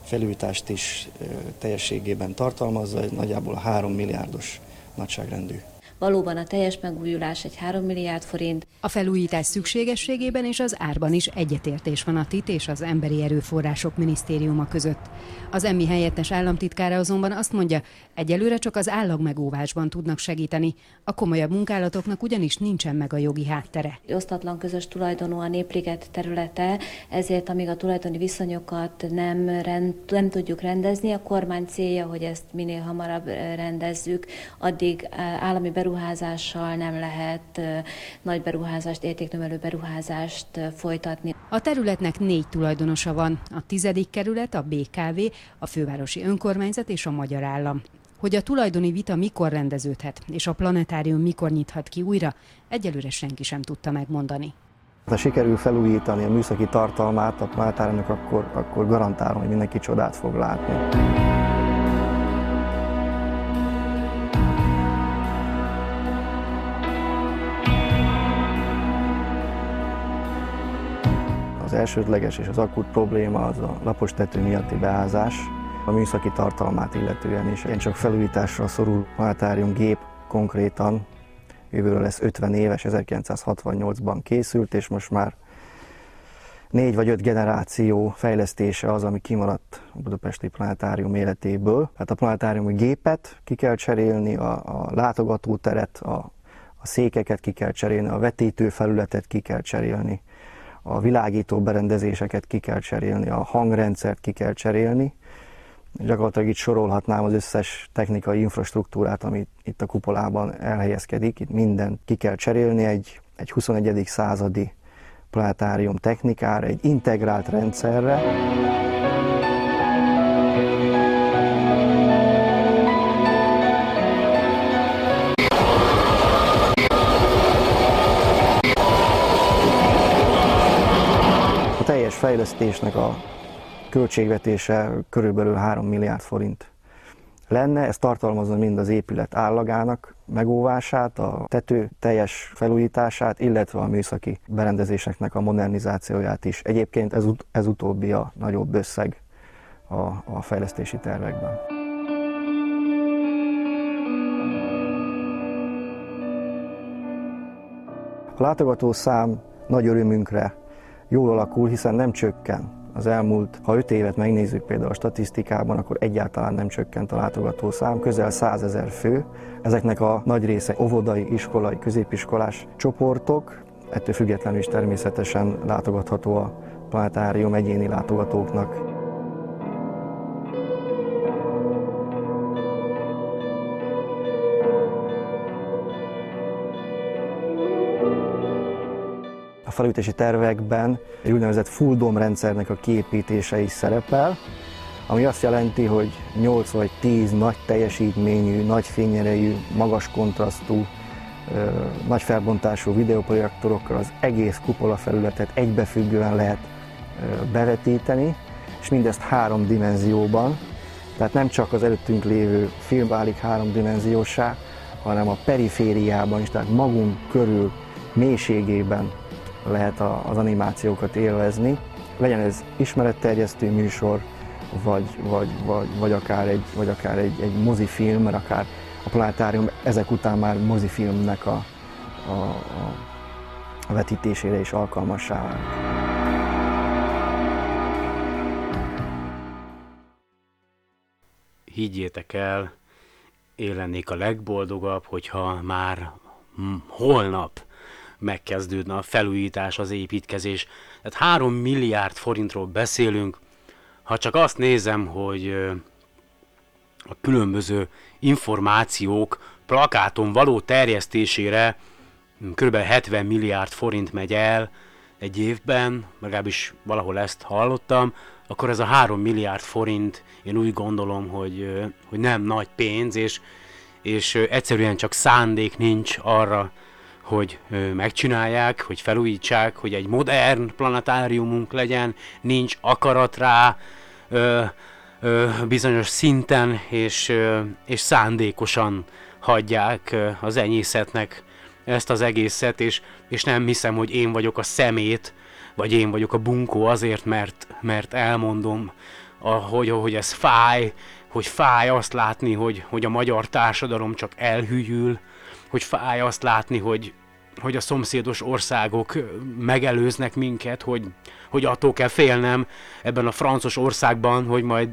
felújítást is teljességében tartalmazza, nagyjából a 3 milliárdos nagyságrendű Valóban a teljes megújulás egy 3 milliárd forint. A felújítás szükségességében és az árban is egyetértés van a TIT és az Emberi Erőforrások Minisztériuma között. Az emmi helyettes államtitkára azonban azt mondja, egyelőre csak az megóvásban tudnak segíteni. A komolyabb munkálatoknak ugyanis nincsen meg a jogi háttere. Osztatlan közös tulajdonú a Népliget területe, ezért amíg a tulajdoni viszonyokat nem, rend, nem tudjuk rendezni, a kormány célja, hogy ezt minél hamarabb rendezzük, addig állami beruházásokat beruházással nem lehet nagy beruházást, értéknövelő beruházást folytatni. A területnek négy tulajdonosa van, a tizedik kerület, a BKV, a fővárosi önkormányzat és a magyar állam. Hogy a tulajdoni vita mikor rendeződhet, és a planetárium mikor nyithat ki újra, egyelőre senki sem tudta megmondani. Ha sikerül felújítani a műszaki tartalmát a planetáriumnak, akkor, akkor garantálom, hogy mindenki csodát fog látni. Az elsődleges és az akut probléma az a lapos tető miatti beázás, a műszaki tartalmát illetően is. Én csak felújításra szorul planetárium gép konkrétan, jövőről lesz 50 éves, 1968-ban készült, és most már négy vagy öt generáció fejlesztése az, ami kimaradt a Budapesti Planetárium életéből. Tehát a planetáriumi gépet ki kell cserélni, a, a látogatóteret, a, a székeket ki kell cserélni, a vetítő felületet ki kell cserélni, a világító berendezéseket ki kell cserélni, a hangrendszert ki kell cserélni. Gyakorlatilag itt sorolhatnám az összes technikai infrastruktúrát, amit itt a kupolában elhelyezkedik. Itt mindent ki kell cserélni egy, egy 21. századi planetárium technikára, egy integrált rendszerre. Fejlesztésnek a költségvetése körülbelül 3 milliárd forint lenne. Ez tartalmazza mind az épület állagának megóvását, a tető teljes felújítását, illetve a műszaki berendezéseknek a modernizációját is. Egyébként ez, ut- ez utóbbi a nagyobb összeg a, a fejlesztési tervekben. A látogató szám nagy örömünkre jól alakul, hiszen nem csökken. Az elmúlt, ha 5 évet megnézzük például a statisztikában, akkor egyáltalán nem csökkent a látogató szám, közel 100 ezer fő. Ezeknek a nagy része óvodai, iskolai, középiskolás csoportok, ettől függetlenül is természetesen látogatható a planetárium egyéni látogatóknak. Felújítási tervekben egy úgynevezett full dome rendszernek a kiépítése is szerepel, ami azt jelenti, hogy 8 vagy 10 nagy teljesítményű, nagy fényerejű, magas kontrasztú, nagy felbontású videoprojektorokkal az egész kupola felületet egybefüggően lehet bevetíteni, és mindezt három dimenzióban, tehát nem csak az előttünk lévő film válik háromdimenziósá, hanem a perifériában is, tehát magunk körül mélységében lehet az animációkat élvezni. Legyen ez ismeretterjesztő műsor, vagy, vagy, vagy, vagy akár, egy, vagy akár egy, egy mozifilm, mert akár a planetárium ezek után már mozifilmnek a, a, a, vetítésére is alkalmassá vált. Higgyétek el, én lennék a legboldogabb, hogyha már holnap megkezdődne a felújítás, az építkezés. Tehát 3 milliárd forintról beszélünk. Ha csak azt nézem, hogy a különböző információk plakáton való terjesztésére kb. 70 milliárd forint megy el egy évben, legalábbis valahol ezt hallottam, akkor ez a 3 milliárd forint, én úgy gondolom, hogy, hogy nem nagy pénz, és, és egyszerűen csak szándék nincs arra, hogy megcsinálják, hogy felújítsák, hogy egy modern planetáriumunk legyen, nincs akarat rá ö, ö, bizonyos szinten, és, ö, és szándékosan hagyják az enyészetnek ezt az egészet, és, és nem hiszem, hogy én vagyok a szemét, vagy én vagyok a bunkó azért, mert, mert elmondom, hogy, hogy ez fáj, hogy fáj azt látni, hogy, hogy a magyar társadalom csak elhűl, hogy fáj azt látni, hogy, hogy a szomszédos országok megelőznek minket, hogy, hogy attól kell félnem ebben a francos országban, hogy majd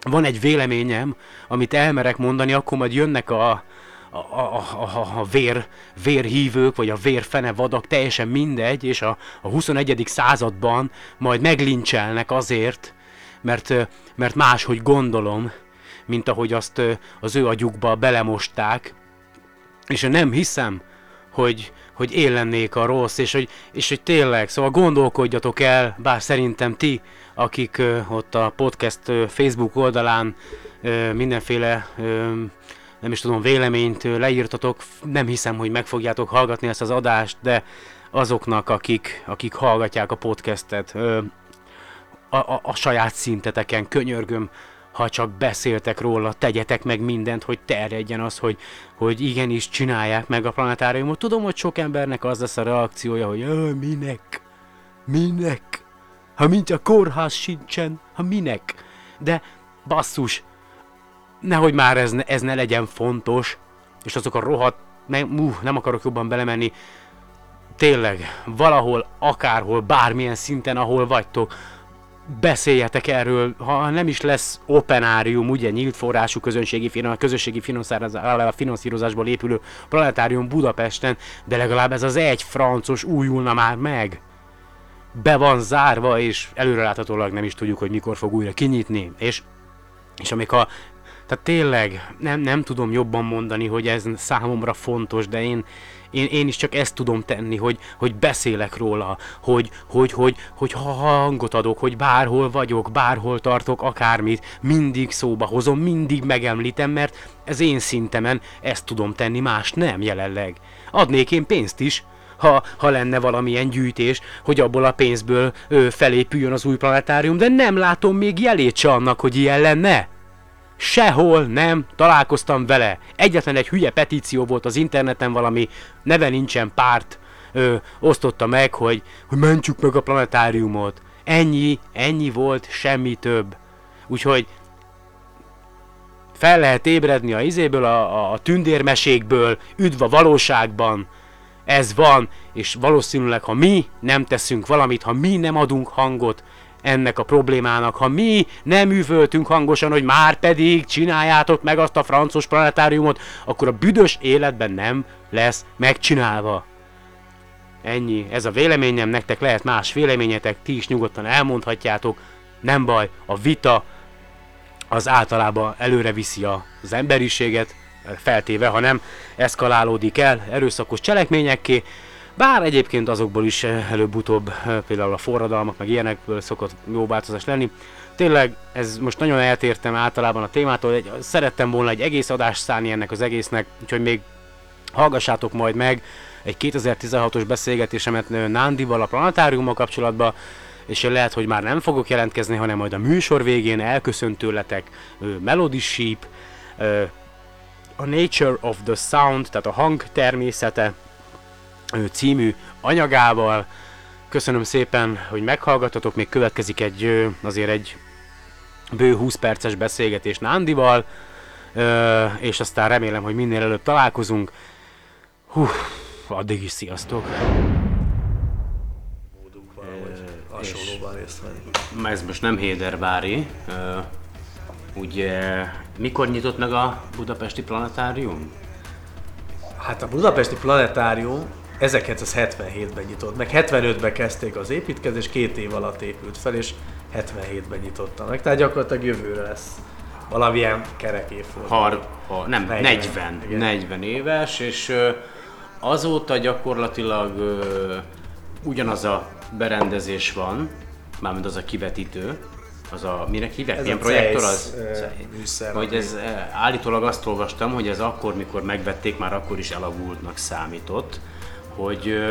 van egy véleményem, amit elmerek mondani, akkor majd jönnek a, a, a, a, a vér, vérhívők, vagy a vérfene vadak, teljesen mindegy, és a, a 21. században majd meglincselnek azért, mert, mert máshogy gondolom, mint ahogy azt az ő agyukba belemosták, és én nem hiszem, hogy, hogy én lennék a rossz, és hogy, és hogy tényleg, szóval gondolkodjatok el, bár szerintem ti, akik uh, ott a podcast uh, Facebook oldalán uh, mindenféle uh, nem is tudom, véleményt uh, leírtatok, nem hiszem, hogy meg fogjátok hallgatni ezt az adást, de azoknak, akik, akik hallgatják a podcastet, uh, a, a, a saját szinteteken, könyörgöm, ha csak beszéltek róla, tegyetek meg mindent, hogy terjedjen az, hogy, hogy igenis csinálják meg a planetáriumot. Tudom, hogy sok embernek az lesz a reakciója, hogy minek? Minek? Ha mint a kórház sincsen, ha minek? De basszus, nehogy már ez ne, ez ne legyen fontos, és azok a rohadt, nem, uh, nem akarok jobban belemenni, tényleg, valahol, akárhol, bármilyen szinten, ahol vagytok, beszéljetek erről, ha nem is lesz openárium, ugye nyílt forrású közönségi, finan, közösségi finanszírozásból épülő planetárium Budapesten, de legalább ez az egy francos újulna már meg. Be van zárva, és előreláthatólag nem is tudjuk, hogy mikor fog újra kinyitni. És, és amik a tehát tényleg nem, nem tudom jobban mondani, hogy ez számomra fontos, de én, én, én is csak ezt tudom tenni, hogy, hogy beszélek róla, hogy, hogy, hogy, hogy ha hangot adok, hogy bárhol vagyok, bárhol tartok, akármit, mindig szóba hozom, mindig megemlítem, mert ez én szintemen ezt tudom tenni, más nem jelenleg. Adnék én pénzt is, ha, ha lenne valamilyen gyűjtés, hogy abból a pénzből ö, felépüljön az új planetárium, de nem látom még jelét se annak, hogy ilyen lenne. Sehol nem találkoztam vele. Egyetlen egy hülye petíció volt az interneten, valami neve nincsen párt ö, osztotta meg, hogy, hogy mentsük meg a planetáriumot. Ennyi, ennyi volt, semmi több. Úgyhogy fel lehet ébredni a izéből, a, a, tündérmesékből, üdv a valóságban. Ez van, és valószínűleg, ha mi nem teszünk valamit, ha mi nem adunk hangot ennek a problémának. Ha mi nem üvöltünk hangosan, hogy már pedig csináljátok meg azt a francos planetáriumot, akkor a büdös életben nem lesz megcsinálva. Ennyi, ez a véleményem, nektek lehet más véleményetek, ti is nyugodtan elmondhatjátok, nem baj, a vita az általában előre viszi az emberiséget, feltéve, ha nem eszkalálódik el erőszakos cselekményekké, bár egyébként azokból is eh, előbb-utóbb eh, például a forradalmak, meg ilyenekből szokott jó változás lenni. Tényleg ez most nagyon eltértem általában a témától, egy, szerettem volna egy egész adást szállni ennek az egésznek, úgyhogy még hallgassátok majd meg egy 2016-os beszélgetésemet eh, Nándival a planetáriummal kapcsolatban, és lehet, hogy már nem fogok jelentkezni, hanem majd a műsor végén elköszönt tőletek Melody Sheep, a Nature of the Sound, tehát a hang természete, című anyagával. Köszönöm szépen, hogy meghallgattatok, még következik egy azért egy bő 20 perces beszélgetés Nándival, és aztán remélem, hogy minél előbb találkozunk. Hú, addig is sziasztok! Ez most nem Héderbári. Ugye, mikor nyitott meg a Budapesti Planetárium? Hát a Budapesti Planetárium 1977-ben nyitott, meg 75-ben kezdték az építkezés, két év alatt épült fel, és 77-ben nyitotta meg, tehát gyakorlatilag jövőre lesz valamilyen kerek évforduló. Har, ha, nem, 40, 40, 40 éves, és azóta gyakorlatilag ö, ugyanaz a berendezés van, mármint az a kivetítő, az a, minek hívják? Ez Milyen a projektor az? Műszer, hogy ez, állítólag azt olvastam, hogy ez akkor, mikor megvették, már akkor is elavultnak számított hogy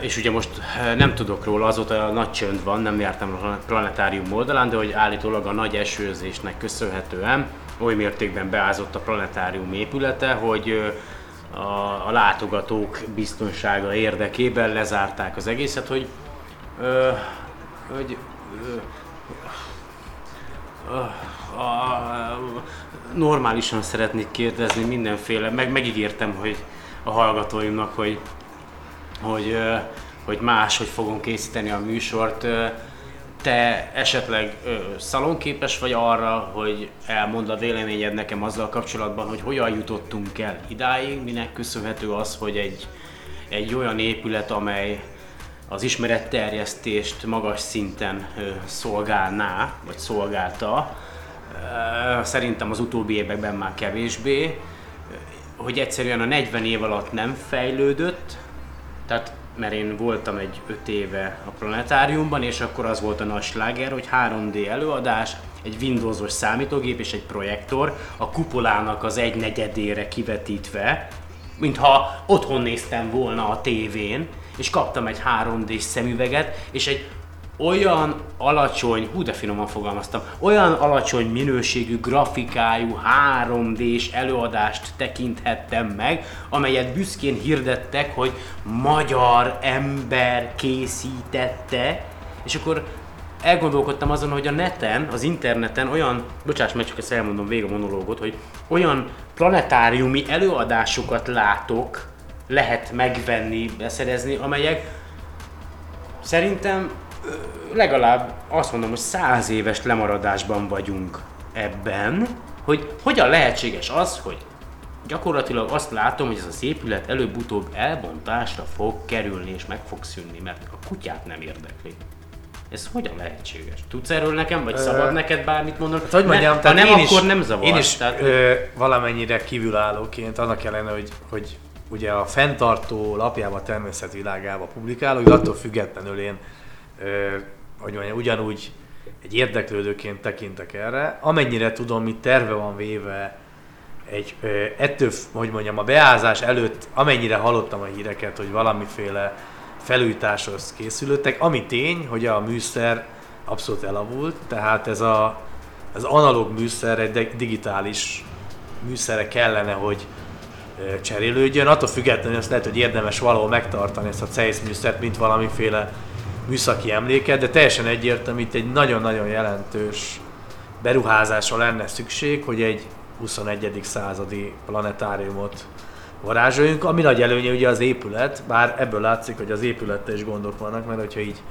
és ugye most nem tudok róla, azóta nagy csönd van, nem jártam a planetárium oldalán, de hogy állítólag a nagy esőzésnek köszönhetően oly mértékben beázott a planetárium épülete, hogy a, látogatók biztonsága érdekében lezárták az egészet, hogy, hogy ö, a, a, normálisan szeretnék kérdezni mindenféle, meg megígértem, hogy a hallgatóimnak, hogy, hogy, hogy máshogy fogom készíteni a műsort. Te esetleg szalonképes vagy arra, hogy elmond a véleményed nekem azzal kapcsolatban, hogy hogyan jutottunk el idáig, minek köszönhető az, hogy egy, egy olyan épület, amely az ismeretterjesztést magas szinten szolgálná, vagy szolgálta, szerintem az utóbbi években már kevésbé, hogy egyszerűen a 40 év alatt nem fejlődött, tehát mert én voltam egy 5 éve a planetáriumban, és akkor az volt a nagy sláger, hogy 3D előadás, egy Windowsos számítógép és egy projektor a kupolának az egy negyedére kivetítve, mintha otthon néztem volna a tévén, és kaptam egy 3D-s szemüveget, és egy olyan alacsony, hú de finoman fogalmaztam, olyan alacsony minőségű grafikájú 3D-s előadást tekinthettem meg, amelyet büszkén hirdettek, hogy magyar ember készítette, és akkor elgondolkodtam azon, hogy a neten, az interneten olyan, bocsáss meg, csak ezt elmondom végig a monológot, hogy olyan planetáriumi előadásokat látok, lehet megvenni, beszerezni, amelyek szerintem legalább azt mondom, hogy száz éves lemaradásban vagyunk ebben, hogy hogyan lehetséges az, hogy gyakorlatilag azt látom, hogy ez az épület előbb-utóbb elbontásra fog kerülni és meg fog szűnni, mert a kutyát nem érdekli. Ez hogyan lehetséges? Tudsz erről nekem, vagy szabad neked bármit mondani? Hát, hogy mondjam, ne, ha nem, én akkor is, nem zavar. Én is tehát, ö, valamennyire kívülállóként, annak ellenére, hogy, hogy ugye a fenntartó lapjában, természetvilágában publikálok, de attól függetlenül én hogy mondjam, ugyanúgy egy érdeklődőként tekintek erre. Amennyire tudom, mit terve van véve egy, ettől, hogy mondjam, a beázás előtt, amennyire hallottam a híreket, hogy valamiféle felújításhoz készülöttek, ami tény, hogy a műszer abszolút elavult, tehát ez a, az analóg műszer egy digitális műszere kellene, hogy cserélődjön. Attól függetlenül azt lehet, hogy érdemes valahol megtartani ezt a CEISZ műszert, mint valamiféle műszaki emléket, de teljesen egyértelmű, itt egy nagyon-nagyon jelentős beruházásra lenne szükség, hogy egy 21. századi planetáriumot varázsoljunk, ami nagy előnye ugye az épület, bár ebből látszik, hogy az épülettel is gondok vannak, mert hogyha így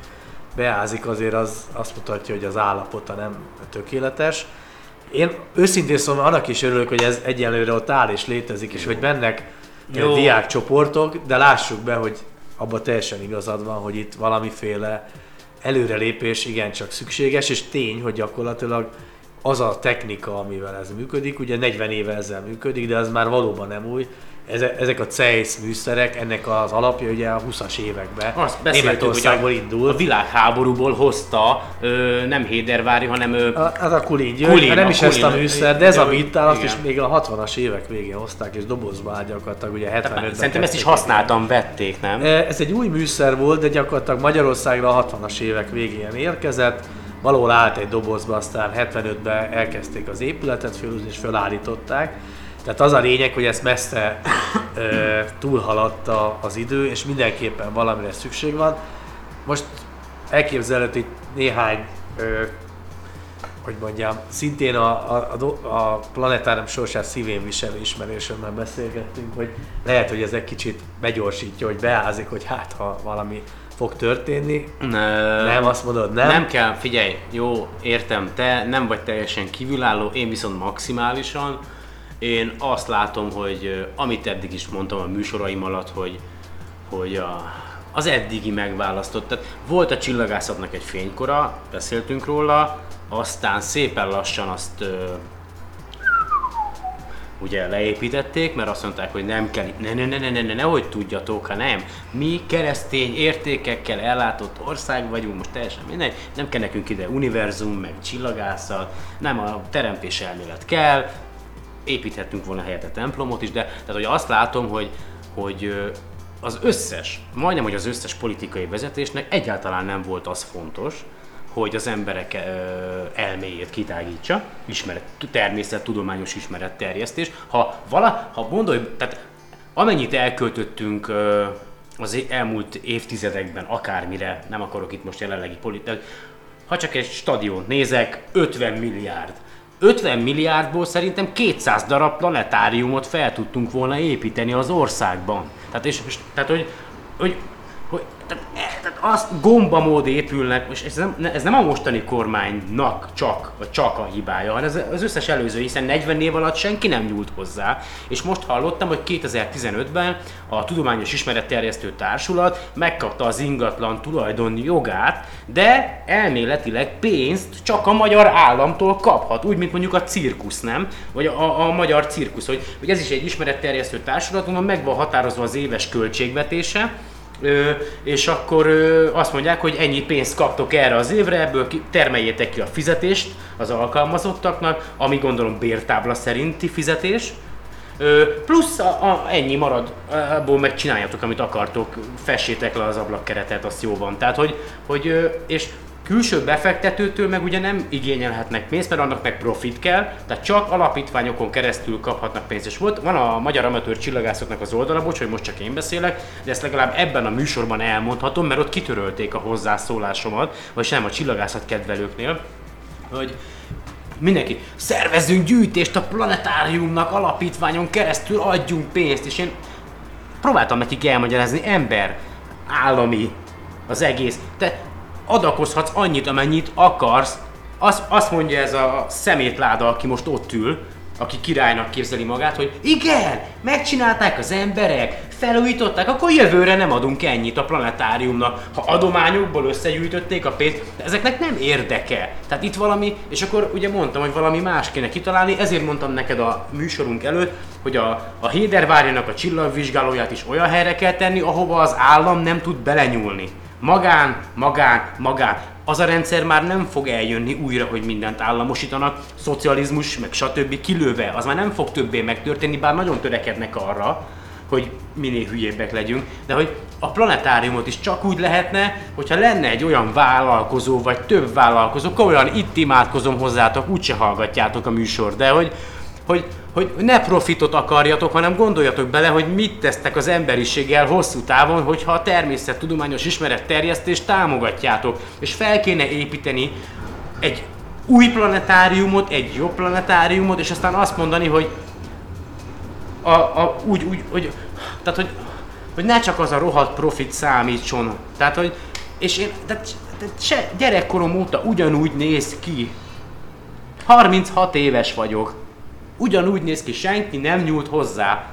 beázik, azért az azt mutatja, hogy az állapota nem tökéletes. Én őszintén szóval annak is örülök, hogy ez egyelőre ott áll és létezik, és hogy mennek Jó. diákcsoportok, de lássuk be, hogy abban teljesen igazad van, hogy itt valamiféle előrelépés igencsak szükséges, és tény, hogy gyakorlatilag az a technika, amivel ez működik, ugye 40 éve ezzel működik, de ez már valóban nem új, ezek a CEISZ műszerek, ennek az alapja ugye a 20-as években Azt Németországból indul. A világháborúból hozta ö, nem Hédervári, hanem ö, a, az a Kulin, Kulin nem is ezt a műszer, de ez a itt azt is még a 60-as évek végén hozták, és dobozba áll gyakorlatilag ugye 75 Szerintem ezt is használtam, vették, nem? Ez egy új műszer volt, de gyakorlatilag Magyarországra a 60-as évek végén érkezett, valahol állt egy dobozba, aztán 75-ben elkezdték az épületet fölhúzni és felállították tehát az a lényeg, hogy ezt messze ö, túlhaladta az idő, és mindenképpen valamire szükség van. Most elképzelhető itt néhány, ö, hogy mondjam, szintén a, a, a, a planetárium sorsát szívén viselő ismerősömmel beszélgettünk, hogy lehet, hogy ez egy kicsit begyorsítja, hogy beázik, hogy hát ha valami fog történni. Ne, nem, azt mondod, nem? Nem kell, figyelj, jó, értem, te nem vagy teljesen kívülálló, én viszont maximálisan én azt látom, hogy amit eddig is mondtam a műsoraim alatt, hogy, hogy a, az eddigi megválasztott. Tehát volt a csillagászatnak egy fénykora, beszéltünk róla, aztán szépen lassan azt ö, ugye leépítették, mert azt mondták, hogy nem kell, ne, ne, ne, ne, ne, ne nehogy tudjatok, ha nem. Mi keresztény értékekkel ellátott ország vagyunk, most teljesen mindegy, nem kell nekünk ide univerzum, meg csillagászat, nem a teremtés elmélet kell, építhettünk volna helyette templomot is, de tehát hogy azt látom, hogy, hogy az összes, majdnem, hogy az összes politikai vezetésnek egyáltalán nem volt az fontos, hogy az emberek elméjét kitágítsa, ismeret, természet, tudományos ismeretterjesztés. Ha vala, ha gondolj, tehát amennyit elköltöttünk az elmúlt évtizedekben akármire, nem akarok itt most jelenlegi politikát, ha csak egy stadiont nézek, 50 milliárd 50 milliárdból szerintem 200 darab planetáriumot fel tudtunk volna építeni az országban. Tehát, és, és tehát hogy, hogy, hogy tehát, tehát azt gombamód épülnek, és ez nem, ez nem a mostani kormánynak csak, vagy csak a hibája, hanem ez az összes előző, hiszen 40 év alatt senki nem nyúlt hozzá, és most hallottam, hogy 2015-ben a Tudományos Ismeretterjesztő Társulat megkapta az ingatlan tulajdon jogát, de elméletileg pénzt csak a magyar államtól kaphat, úgy, mint mondjuk a cirkusz, nem? Vagy a, a, magyar cirkusz, hogy, hogy ez is egy ismeretterjesztő társulat, onnan meg van határozva az éves költségvetése, Ö, és akkor ö, azt mondják, hogy ennyi pénzt kaptok erre az évre, ebből ki, termeljétek ki a fizetést az alkalmazottaknak, ami gondolom bértábla szerinti fizetés, ö, plusz a, a, ennyi marad, abból megcsináljátok, amit akartok, fessétek le az ablakkeretet, azt jó van. Tehát, hogy, hogy és Külső befektetőtől meg ugye nem igényelhetnek pénzt, mert annak meg profit kell, tehát csak alapítványokon keresztül kaphatnak pénzt. És volt, van a Magyar Amatőr Csillagászoknak az oldala, bocs, hogy most csak én beszélek, de ezt legalább ebben a műsorban elmondhatom, mert ott kitörölték a hozzászólásomat, vagy sem a csillagászat kedvelőknél, hogy mindenki, szervezzünk gyűjtést a planetáriumnak, alapítványon keresztül adjunk pénzt, és én próbáltam nekik elmagyarázni, ember, állami, az egész. Te adakozhatsz annyit, amennyit akarsz. Azt, azt mondja ez a szemétláda, aki most ott ül, aki királynak képzeli magát, hogy igen, megcsinálták az emberek, felújították, akkor jövőre nem adunk ennyit a planetáriumnak. Ha adományokból összegyűjtötték a pénzt, ezeknek nem érdeke. Tehát itt valami, és akkor ugye mondtam, hogy valami más kéne kitalálni, ezért mondtam neked a műsorunk előtt, hogy a, a Hédervárjának a csillagvizsgálóját is olyan helyre kell tenni, ahova az állam nem tud belenyúlni. Magán, magán, magán. Az a rendszer már nem fog eljönni újra, hogy mindent államosítanak, szocializmus, meg stb. kilőve. Az már nem fog többé megtörténni, bár nagyon törekednek arra, hogy minél hülyébbek legyünk, de hogy a planetáriumot is csak úgy lehetne, hogyha lenne egy olyan vállalkozó, vagy több vállalkozó, komolyan itt imádkozom hozzátok, úgyse hallgatjátok a műsor, de hogy, hogy, hogy ne profitot akarjatok, hanem gondoljatok bele, hogy mit tesztek az emberiséggel hosszú távon, hogyha a természettudományos ismeretterjesztést támogatjátok, és fel kéne építeni egy új planetáriumot, egy jobb planetáriumot, és aztán azt mondani, hogy a, a, úgy, úgy, hogy, tehát, hogy, hogy ne csak az a rohadt profit számítson. Tehát, hogy, és én, tehát, tehát se, gyerekkorom óta ugyanúgy néz ki. 36 éves vagyok. Ugyanúgy néz ki, senki nem nyúlt hozzá.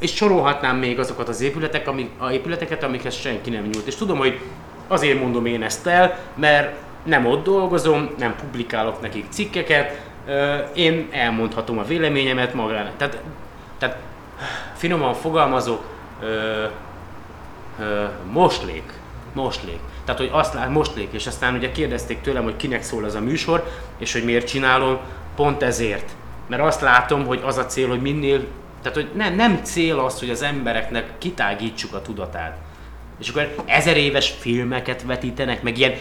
És sorolhatnám még azokat az épületek, amik, a épületeket, amikhez senki nem nyúlt. És tudom, hogy azért mondom én ezt el, mert nem ott dolgozom, nem publikálok nekik cikkeket, én elmondhatom a véleményemet magának. Tehát tehát finoman fogalmazok, ö, ö, moslék, moslék. Tehát, hogy azt lát, moslék, és aztán ugye kérdezték tőlem, hogy kinek szól ez a műsor, és hogy miért csinálom, pont ezért. Mert azt látom, hogy az a cél, hogy minél, tehát hogy nem, nem cél az, hogy az embereknek kitágítsuk a tudatát. És akkor ezer éves filmeket vetítenek, meg ilyen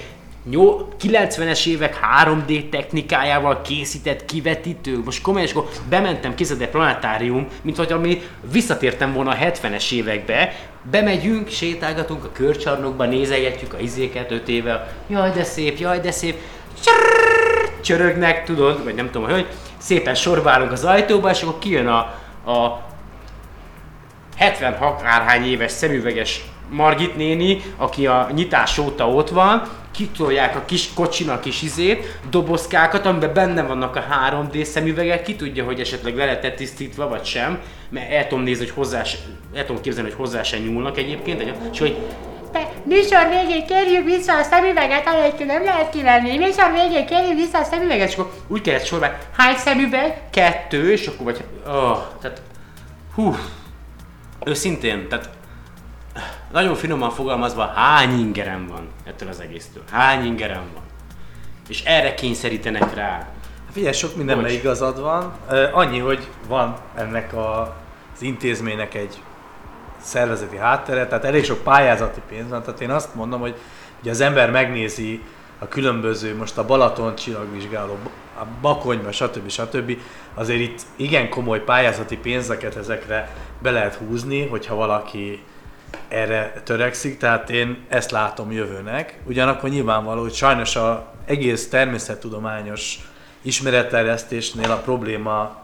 90-es évek 3D technikájával készített kivetítő. Most komolyan, és akkor bementem kizede planetárium, mint hogy ami visszatértem volna a 70-es évekbe. Bemegyünk, sétálgatunk a körcsarnokba, nézegetjük a izéket 5 éve. Jaj, de szép, jaj, de szép. Csörögnek, tudod, vagy nem tudom, hogy szépen sorválunk az ajtóba, és akkor kijön a, a 76 árhány éves szemüveges Margit néni, aki a nyitás óta ott van, kitolják a kis kocsinak kis izét, dobozkákat, amiben benne vannak a 3D szemüvegek, ki tudja, hogy esetleg le lett tisztítva, vagy sem, mert el tudom nézni, hogy hozzá, el tudom képzelni, hogy hozzá sem nyúlnak egyébként, és hogy te, műsor végén kérjük vissza a szemüveget, anélkül nem lehet kivenni. Műsor végén kérjük vissza a szemüveget, és akkor úgy kellett sorban, hány szemüveg? Kettő, és akkor vagy, oh, tehát, hú, őszintén, tehát nagyon finoman fogalmazva, hány ingerem van ettől az egésztől? Hány ingerem van? És erre kényszerítenek rá. Figyelj, sok mindenben igazad van. Annyi, hogy van ennek a, az intézménynek egy szervezeti háttere, tehát elég sok pályázati pénz van. Tehát én azt mondom, hogy ugye az ember megnézi a különböző, most a Balaton csillagvizsgáló, a Bakonyba, stb. stb. Azért itt igen komoly pályázati pénzeket ezekre be lehet húzni, hogyha valaki erre törekszik, tehát én ezt látom jövőnek. Ugyanakkor nyilvánvaló, hogy sajnos az egész természettudományos ismeretterjesztésnél a probléma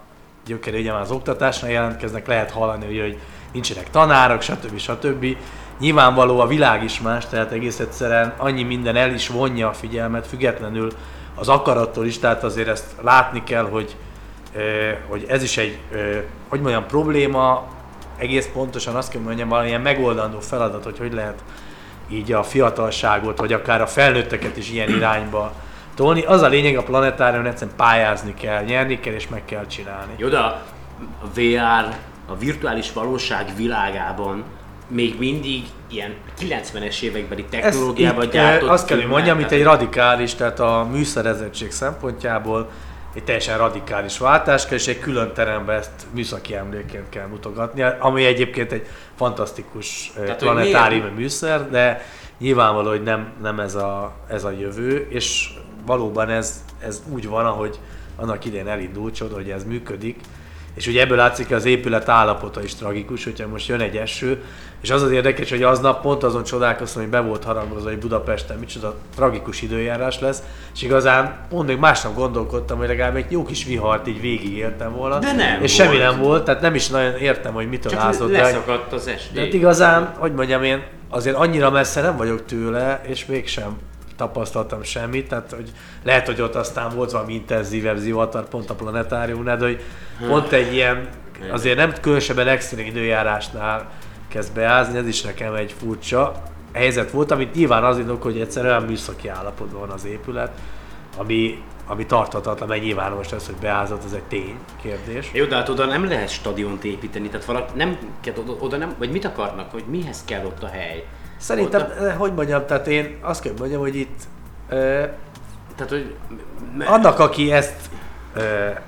gyökere ugye az oktatásnál jelentkeznek, lehet hallani, hogy nincsenek tanárok, stb. stb. Nyilvánvaló a világ is más, tehát egész egyszerűen annyi minden el is vonja a figyelmet, függetlenül az akarattól is, tehát azért ezt látni kell, hogy, hogy ez is egy, hogy mondjam, probléma, egész pontosan azt kell mondjam, valamilyen megoldandó feladat, hogy hogy lehet így a fiatalságot, vagy akár a felnőtteket is ilyen irányba tolni. Az a lényeg a planetárium, egyszerűen pályázni kell, nyerni kell és meg kell csinálni. Jó, de a VR, a virtuális valóság világában még mindig ilyen 90-es évekbeli technológiával gyártott. Azt kell, hogy mondjam, mint egy radikális, tehát a műszerezettség szempontjából egy teljesen radikális váltás kell, és egy külön teremben ezt műszaki emléként kell mutogatni, ami egyébként egy fantasztikus Tehát, planetárium műszer, de nyilvánvaló, hogy nem, nem ez, a, ez a jövő, és valóban ez, ez úgy van, ahogy annak idén elindult, csoda, hogy ez működik, és ugye ebből látszik, az épület állapota is tragikus, hogyha most jön egy eső, és az az érdekes, hogy aznap pont azon csodálkoztam, hogy be volt harangozva, hogy Budapesten micsoda tragikus időjárás lesz, és igazán pont még másnap gondolkodtam, hogy legalább egy jó kis vihart így végigéltem volna. De nem És volt. semmi nem volt, tehát nem is nagyon értem, hogy mitől Csak ázott. leszakadt az eső. De igazán, hogy mondjam én, azért annyira messze nem vagyok tőle, és mégsem tapasztaltam semmit, tehát hogy lehet, hogy ott aztán volt valami intenzívebb zivatar pont a planetáriumnál, de hogy pont egy ilyen, azért nem különösebben extrém időjárásnál kezd beázni, ez is nekem egy furcsa helyzet volt, amit nyilván az indok, hogy egyszerűen műszaki állapotban van az épület, ami, ami tarthatatlan, mert nyilván most ez, hogy beázott, ez egy tény kérdés. Jó, de hát oda nem lehet stadiont építeni, tehát valaki nem, oda nem, vagy mit akarnak, hogy mihez kell ott a hely? Szerintem, Oda- eh, hogy mondjam, tehát én azt kell mondjam, hogy itt ö, Tehát, hogy... annak, aki ezt ö,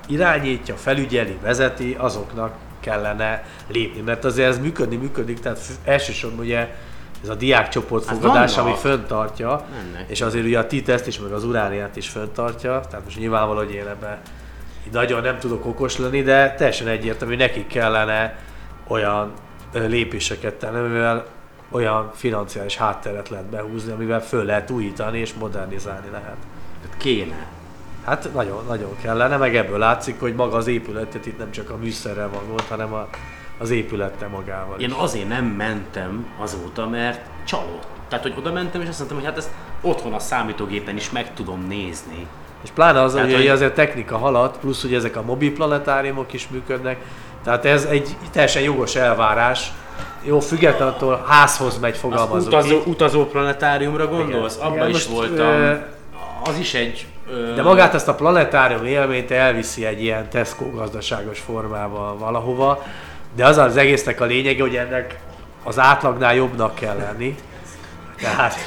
irányítja, felügyeli, vezeti, azoknak kellene lépni, mert azért ez működni működik, tehát elsősorban ugye ez a diákcsoportfogadás, Hát ami vannak. föntartja, Mennek. és azért ugye a TITEST is, meg az urániát is föntartja, tehát most nyilvánvaló, hogy én ebben nagyon nem tudok okos lenni, de teljesen egyértelmű, hogy nekik kellene olyan lépéseket tenni, amivel olyan financiális hátteret lehet behúzni, amivel föl lehet újítani és modernizálni lehet. Tehát kéne. Hát nagyon, nagyon kellene, meg ebből látszik, hogy maga az épületet itt nem csak a műszerrel van gond, hanem a, az épülettel magával Én is. azért nem mentem azóta, mert csalódtam. Tehát, hogy oda mentem, és azt mondtam, hogy hát ezt otthon a számítógépen is meg tudom nézni. És pláne az, Tehát, hogy, azért technika halad, plusz hogy ezek a mobil planetáriumok is működnek, tehát ez egy teljesen jogos elvárás. Jó, függetlenül attól házhoz megy, Az fogalmazok utazó, utazó planetáriumra gondolsz? Igen. Abba Igen, is most, voltam. ö, az is egy... Ö, De magát ezt a planetárium élményt elviszi egy ilyen Tesco gazdaságos formával valahova, de az az egésznek a lényege, hogy ennek az átlagnál jobbnak kell lenni. Tehát Te-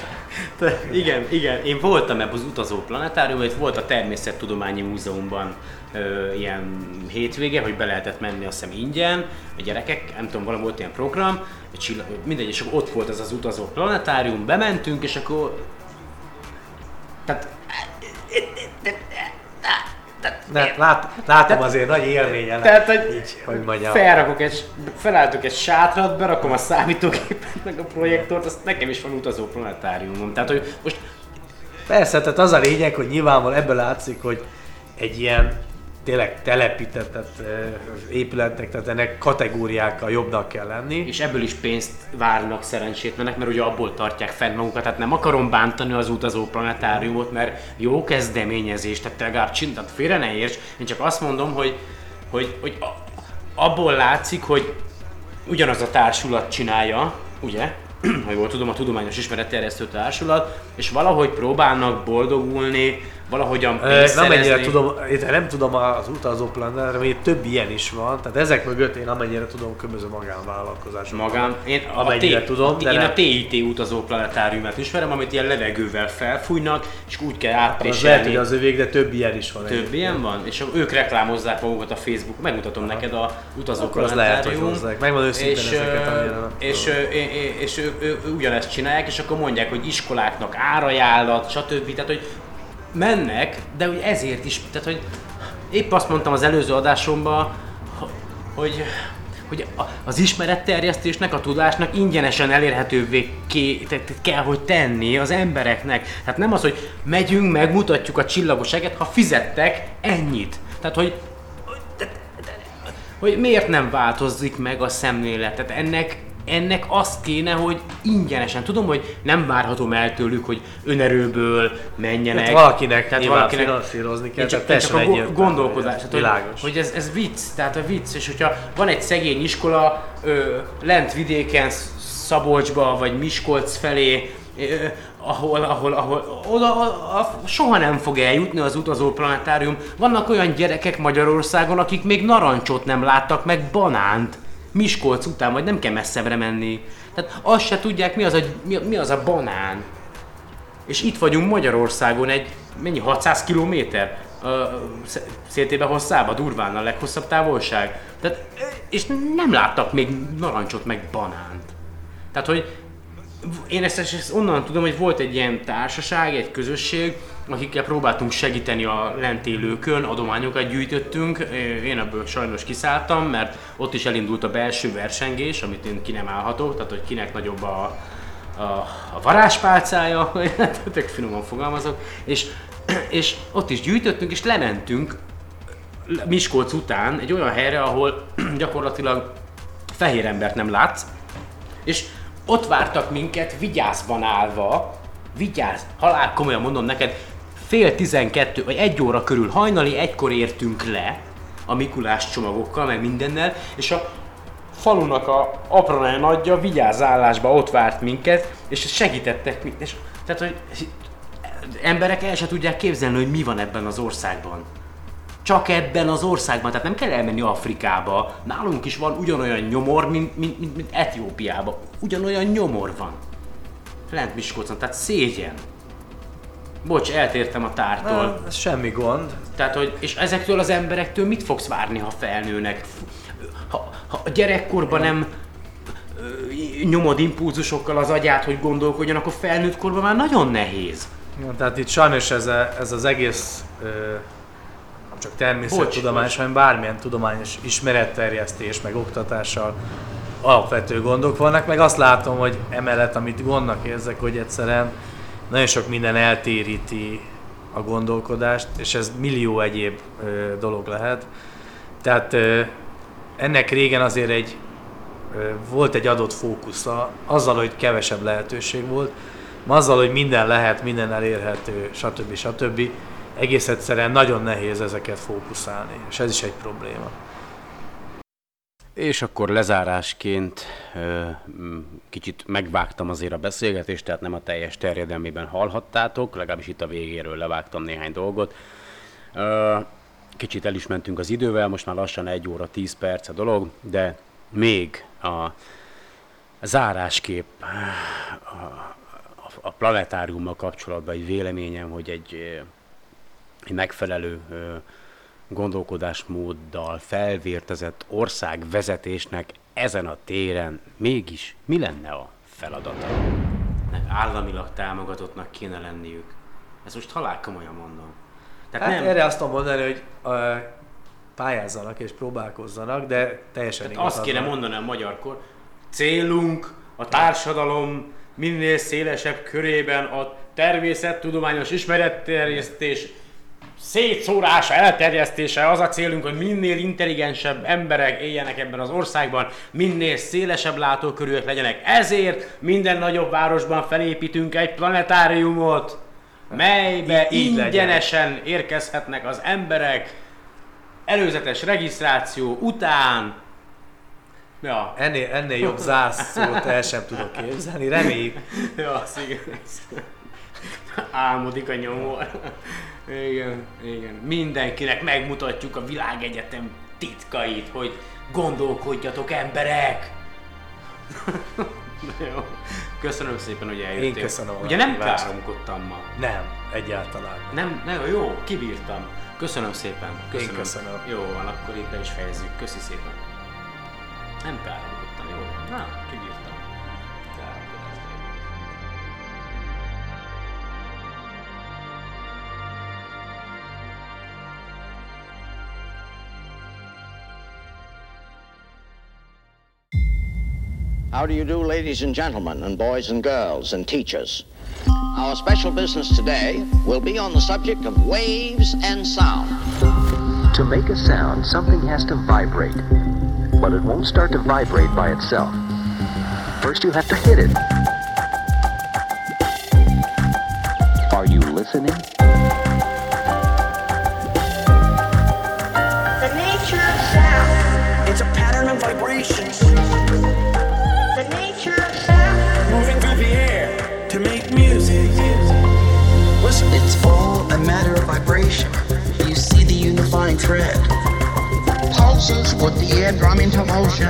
igen, igen, én voltam ebben az utazó planetáriumban, itt volt a Természettudományi Múzeumban ö, ilyen hétvége, hogy be lehetett menni azt hiszem ingyen, a gyerekek, nem tudom, valami volt ilyen program, csillag, mindegy, és akkor ott volt ez az utazó planetárium, bementünk, és akkor... Tehát ne, lát, látom azért nagy élményen. Tehát, hogy, így, hogy mondjam. felrakok egy, felálltok egy sátrat, berakom a számítógépet, meg a projektort, azt nekem is van utazó planetáriumom. Tehát, hogy most Persze, tehát az a lényeg, hogy nyilvánvalóan ebből látszik, hogy egy ilyen tényleg ö, épületnek, tehát ennek kategóriákkal jobbnak kell lenni. és ebből is pénzt várnak szerencsétlenek, mert ugye abból tartják fenn magukat, tehát nem akarom bántani az utazó planetáriumot, mert jó kezdeményezés, tehát te legalább csin, tehát félre ne érts, én csak azt mondom, hogy, hogy, hogy abból látszik, hogy ugyanaz a társulat csinálja, ugye, <clears throat> ha jól tudom, a Tudományos Ismeretterjesztő Társulat, és valahogy próbálnak boldogulni, valahogyan pénzt Nem ennyire szerezni. tudom, én nem tudom az utazó planner, mert több ilyen is van, tehát ezek mögött én amennyire tudom, különböző magánvállalkozások. Magán, én a, Amennyire T- tudom, de én nem. a TIT utazó planetáriumát ismerem, amit ilyen levegővel felfújnak, és úgy kell Az lehet, hogy átpréselni. az övék, de több ilyen is van. Több egyébként. ilyen van? És ők reklámozzák magukat a Facebook, megmutatom neked a utazó Akkor az lehet, hogy hozzák. Megmondom őszintén és, ezeket, amire és, és ők, ők ugyanezt csinálják, és akkor mondják, hogy iskoláknak árajánlat, stb. Tehát, hogy mennek, de hogy ezért is, tehát, hogy épp azt mondtam az előző adásomban, hogy hogy az ismeretterjesztésnek, a tudásnak ingyenesen elérhetővé kell, hogy tenni az embereknek. Tehát nem az, hogy megyünk, megmutatjuk a csillagoságet, ha fizettek ennyit. Tehát, hogy hogy miért nem változik meg a szemlélet. Tehát ennek, ennek azt kéne, hogy ingyenesen. Tudom, hogy nem várhatom el tőlük, hogy önerőből menjenek. Hát valakinek nyilván finanszírozni kell, Én csak, tehát csak a gondolkodás. Tehát, hogy, hogy ez, ez vicc, tehát a vicc, és hogyha van egy szegény iskola ö, lent vidéken, Szabolcsba, vagy Miskolc felé, ö, ahol, ahol, ahol oda, a, a, soha nem fog eljutni az utazó planetárium. Vannak olyan gyerekek Magyarországon, akik még narancsot nem láttak, meg banánt. Miskolc után, vagy nem kell messzebbre menni. Tehát azt se tudják, mi az a, mi, mi az a banán. És itt vagyunk Magyarországon egy, mennyi, 600 kilométer? Széltébe hosszába, durván a leghosszabb távolság. Tehát, és nem láttak még narancsot, meg banánt. Tehát, hogy én ezt, ezt onnan tudom, hogy volt egy ilyen társaság, egy közösség, akikkel próbáltunk segíteni a lent élőkön, adományokat gyűjtöttünk. Én ebből sajnos kiszálltam, mert ott is elindult a belső versengés, amit én ki nem állhatok, tehát hogy kinek nagyobb a, a, a varázspálcája, <laughs> tök finoman fogalmazok, és, és ott is gyűjtöttünk, és lementünk Miskolc után egy olyan helyre, ahol <clears throat> gyakorlatilag fehér embert nem látsz, és ott vártak minket vigyázban állva, vigyázz, halál komolyan mondom neked, fél tizenkettő, vagy egy óra körül, hajnali egykor értünk le a Mikulás csomagokkal, meg mindennel, és a falunak a apró nagyja vigyázállásba ott várt minket, és segítettek minket. És, tehát, hogy emberek el se tudják képzelni, hogy mi van ebben az országban. Csak ebben az országban, tehát nem kell elmenni Afrikába. Nálunk is van ugyanolyan nyomor, mint, mint, mint, mint Etiópiában. Ugyanolyan nyomor van. Lent Miskolcon, tehát szégyen. Bocs, eltértem a tártól. Na, ez semmi gond. Tehát, hogy, és ezektől az emberektől mit fogsz várni, ha felnőnek? Ha, ha a gyerekkorban nem nyomod impulzusokkal az agyát, hogy gondolkodjon, akkor felnőtt korban már nagyon nehéz. Ja, tehát itt sajnos ez, a, ez az egész ö, nem csak természettudományos, hanem bármilyen tudományos ismeretterjesztés, meg oktatással alapvető gondok vannak, meg azt látom, hogy emellett, amit gondnak érzek, hogy egyszerűen nagyon sok minden eltéríti a gondolkodást, és ez millió egyéb ö, dolog lehet. Tehát ö, ennek régen azért egy ö, volt egy adott fókusza, azzal, hogy kevesebb lehetőség volt, ma azzal, hogy minden lehet, minden elérhető, stb. stb. egész egyszerűen nagyon nehéz ezeket fókuszálni, és ez is egy probléma. És akkor lezárásként kicsit megvágtam azért a beszélgetést, tehát nem a teljes terjedelmében hallhattátok, legalábbis itt a végéről levágtam néhány dolgot. Kicsit el is mentünk az idővel, most már lassan 1 óra 10 perc a dolog, de még a a, a planetáriummal kapcsolatban egy véleményem, hogy egy, egy megfelelő gondolkodásmóddal felvértezett ország vezetésnek ezen a téren mégis mi lenne a feladata? Államilag támogatottnak kéne lenniük. Ez most halál komolyan mondom. Tehát hát nem... erre azt tudom mondani, hogy uh, pályázzanak és próbálkozzanak, de teljesen Tehát azt kéne mondani a magyarkor, célunk a társadalom minél szélesebb körében a természettudományos ismeretterjesztés szétszórása, elterjesztése, az a célunk, hogy minél intelligensebb emberek éljenek ebben az országban, minél szélesebb látókörűek legyenek. Ezért minden nagyobb városban felépítünk egy planetáriumot, melybe Így ingyenesen legyen. érkezhetnek az emberek, előzetes regisztráció után, Ja. Ennél, ennél jobb zászlót el sem tudok képzelni, reméljük. ja, szigorú. Álmodik a nyomor. Igen, igen. Mindenkinek megmutatjuk a világegyetem titkait, hogy gondolkodjatok emberek! <laughs> Jó. Köszönöm szépen, hogy eljöttél. Én köszönöm. Ugye nem káromkodtam ma? Nem, egyáltalán. Nem, nem, jó, kibírtam. Köszönöm szépen. Köszönöm. Én köszönöm. Jó van, akkor itt be is fejezzük. Köszi szépen. Nem káromkodtam, jó? Na, kibírtam. How do you do, ladies and gentlemen, and boys and girls, and teachers? Our special business today will be on the subject of waves and sound. To make a sound, something has to vibrate, but it won't start to vibrate by itself. First, you have to hit it. Are you listening? Vibration. You see the unifying thread. Pulses with the air drum into motion.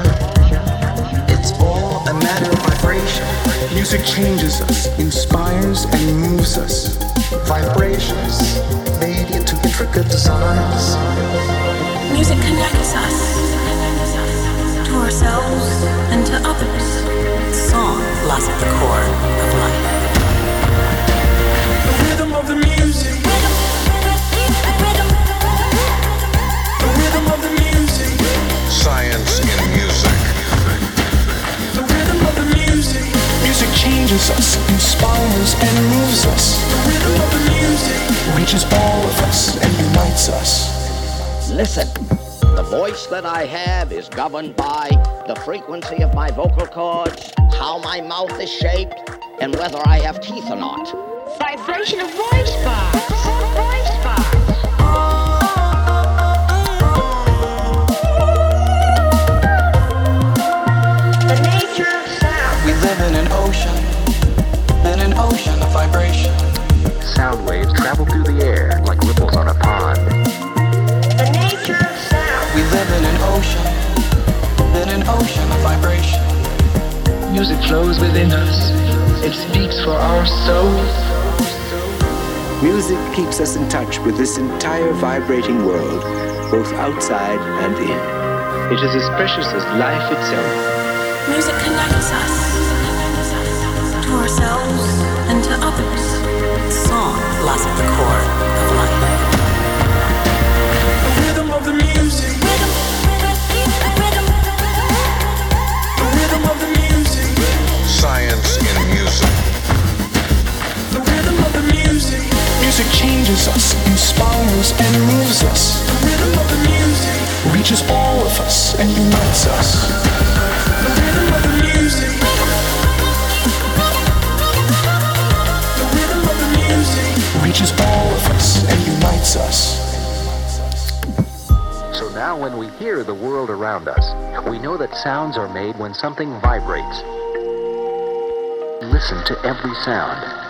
It's all a matter of vibration. Music changes us, inspires and moves us. Vibrations made into intricate designs. Music connects us to ourselves and to others. Song lies at the core of life. Music. Reaches all of us and unites us. Listen. The voice that I have is governed by the frequency of my vocal cords, how my mouth is shaped, and whether I have teeth or not. Vibration of voice box. Voice box. The nature of sound. We live in an ocean, in an ocean of vibration. Sound waves travel through the air like ripples on a pond. The nature of sound. We live in an ocean, in an ocean of vibration. Music flows within us. It speaks for our souls. Music keeps us in touch with this entire vibrating world, both outside and in. It is as precious as life itself. Music connects us to ourselves and to others. Song the core of life. The rhythm of the music. The rhythm of the music. Science in music. The rhythm of the music. Music changes us, inspires and moves us. The rhythm of the music. Reaches all of us and unites us. The rhythm of the music. Reaches all of us and unites us. So now when we hear the world around us, we know that sounds are made when something vibrates. Listen to every sound.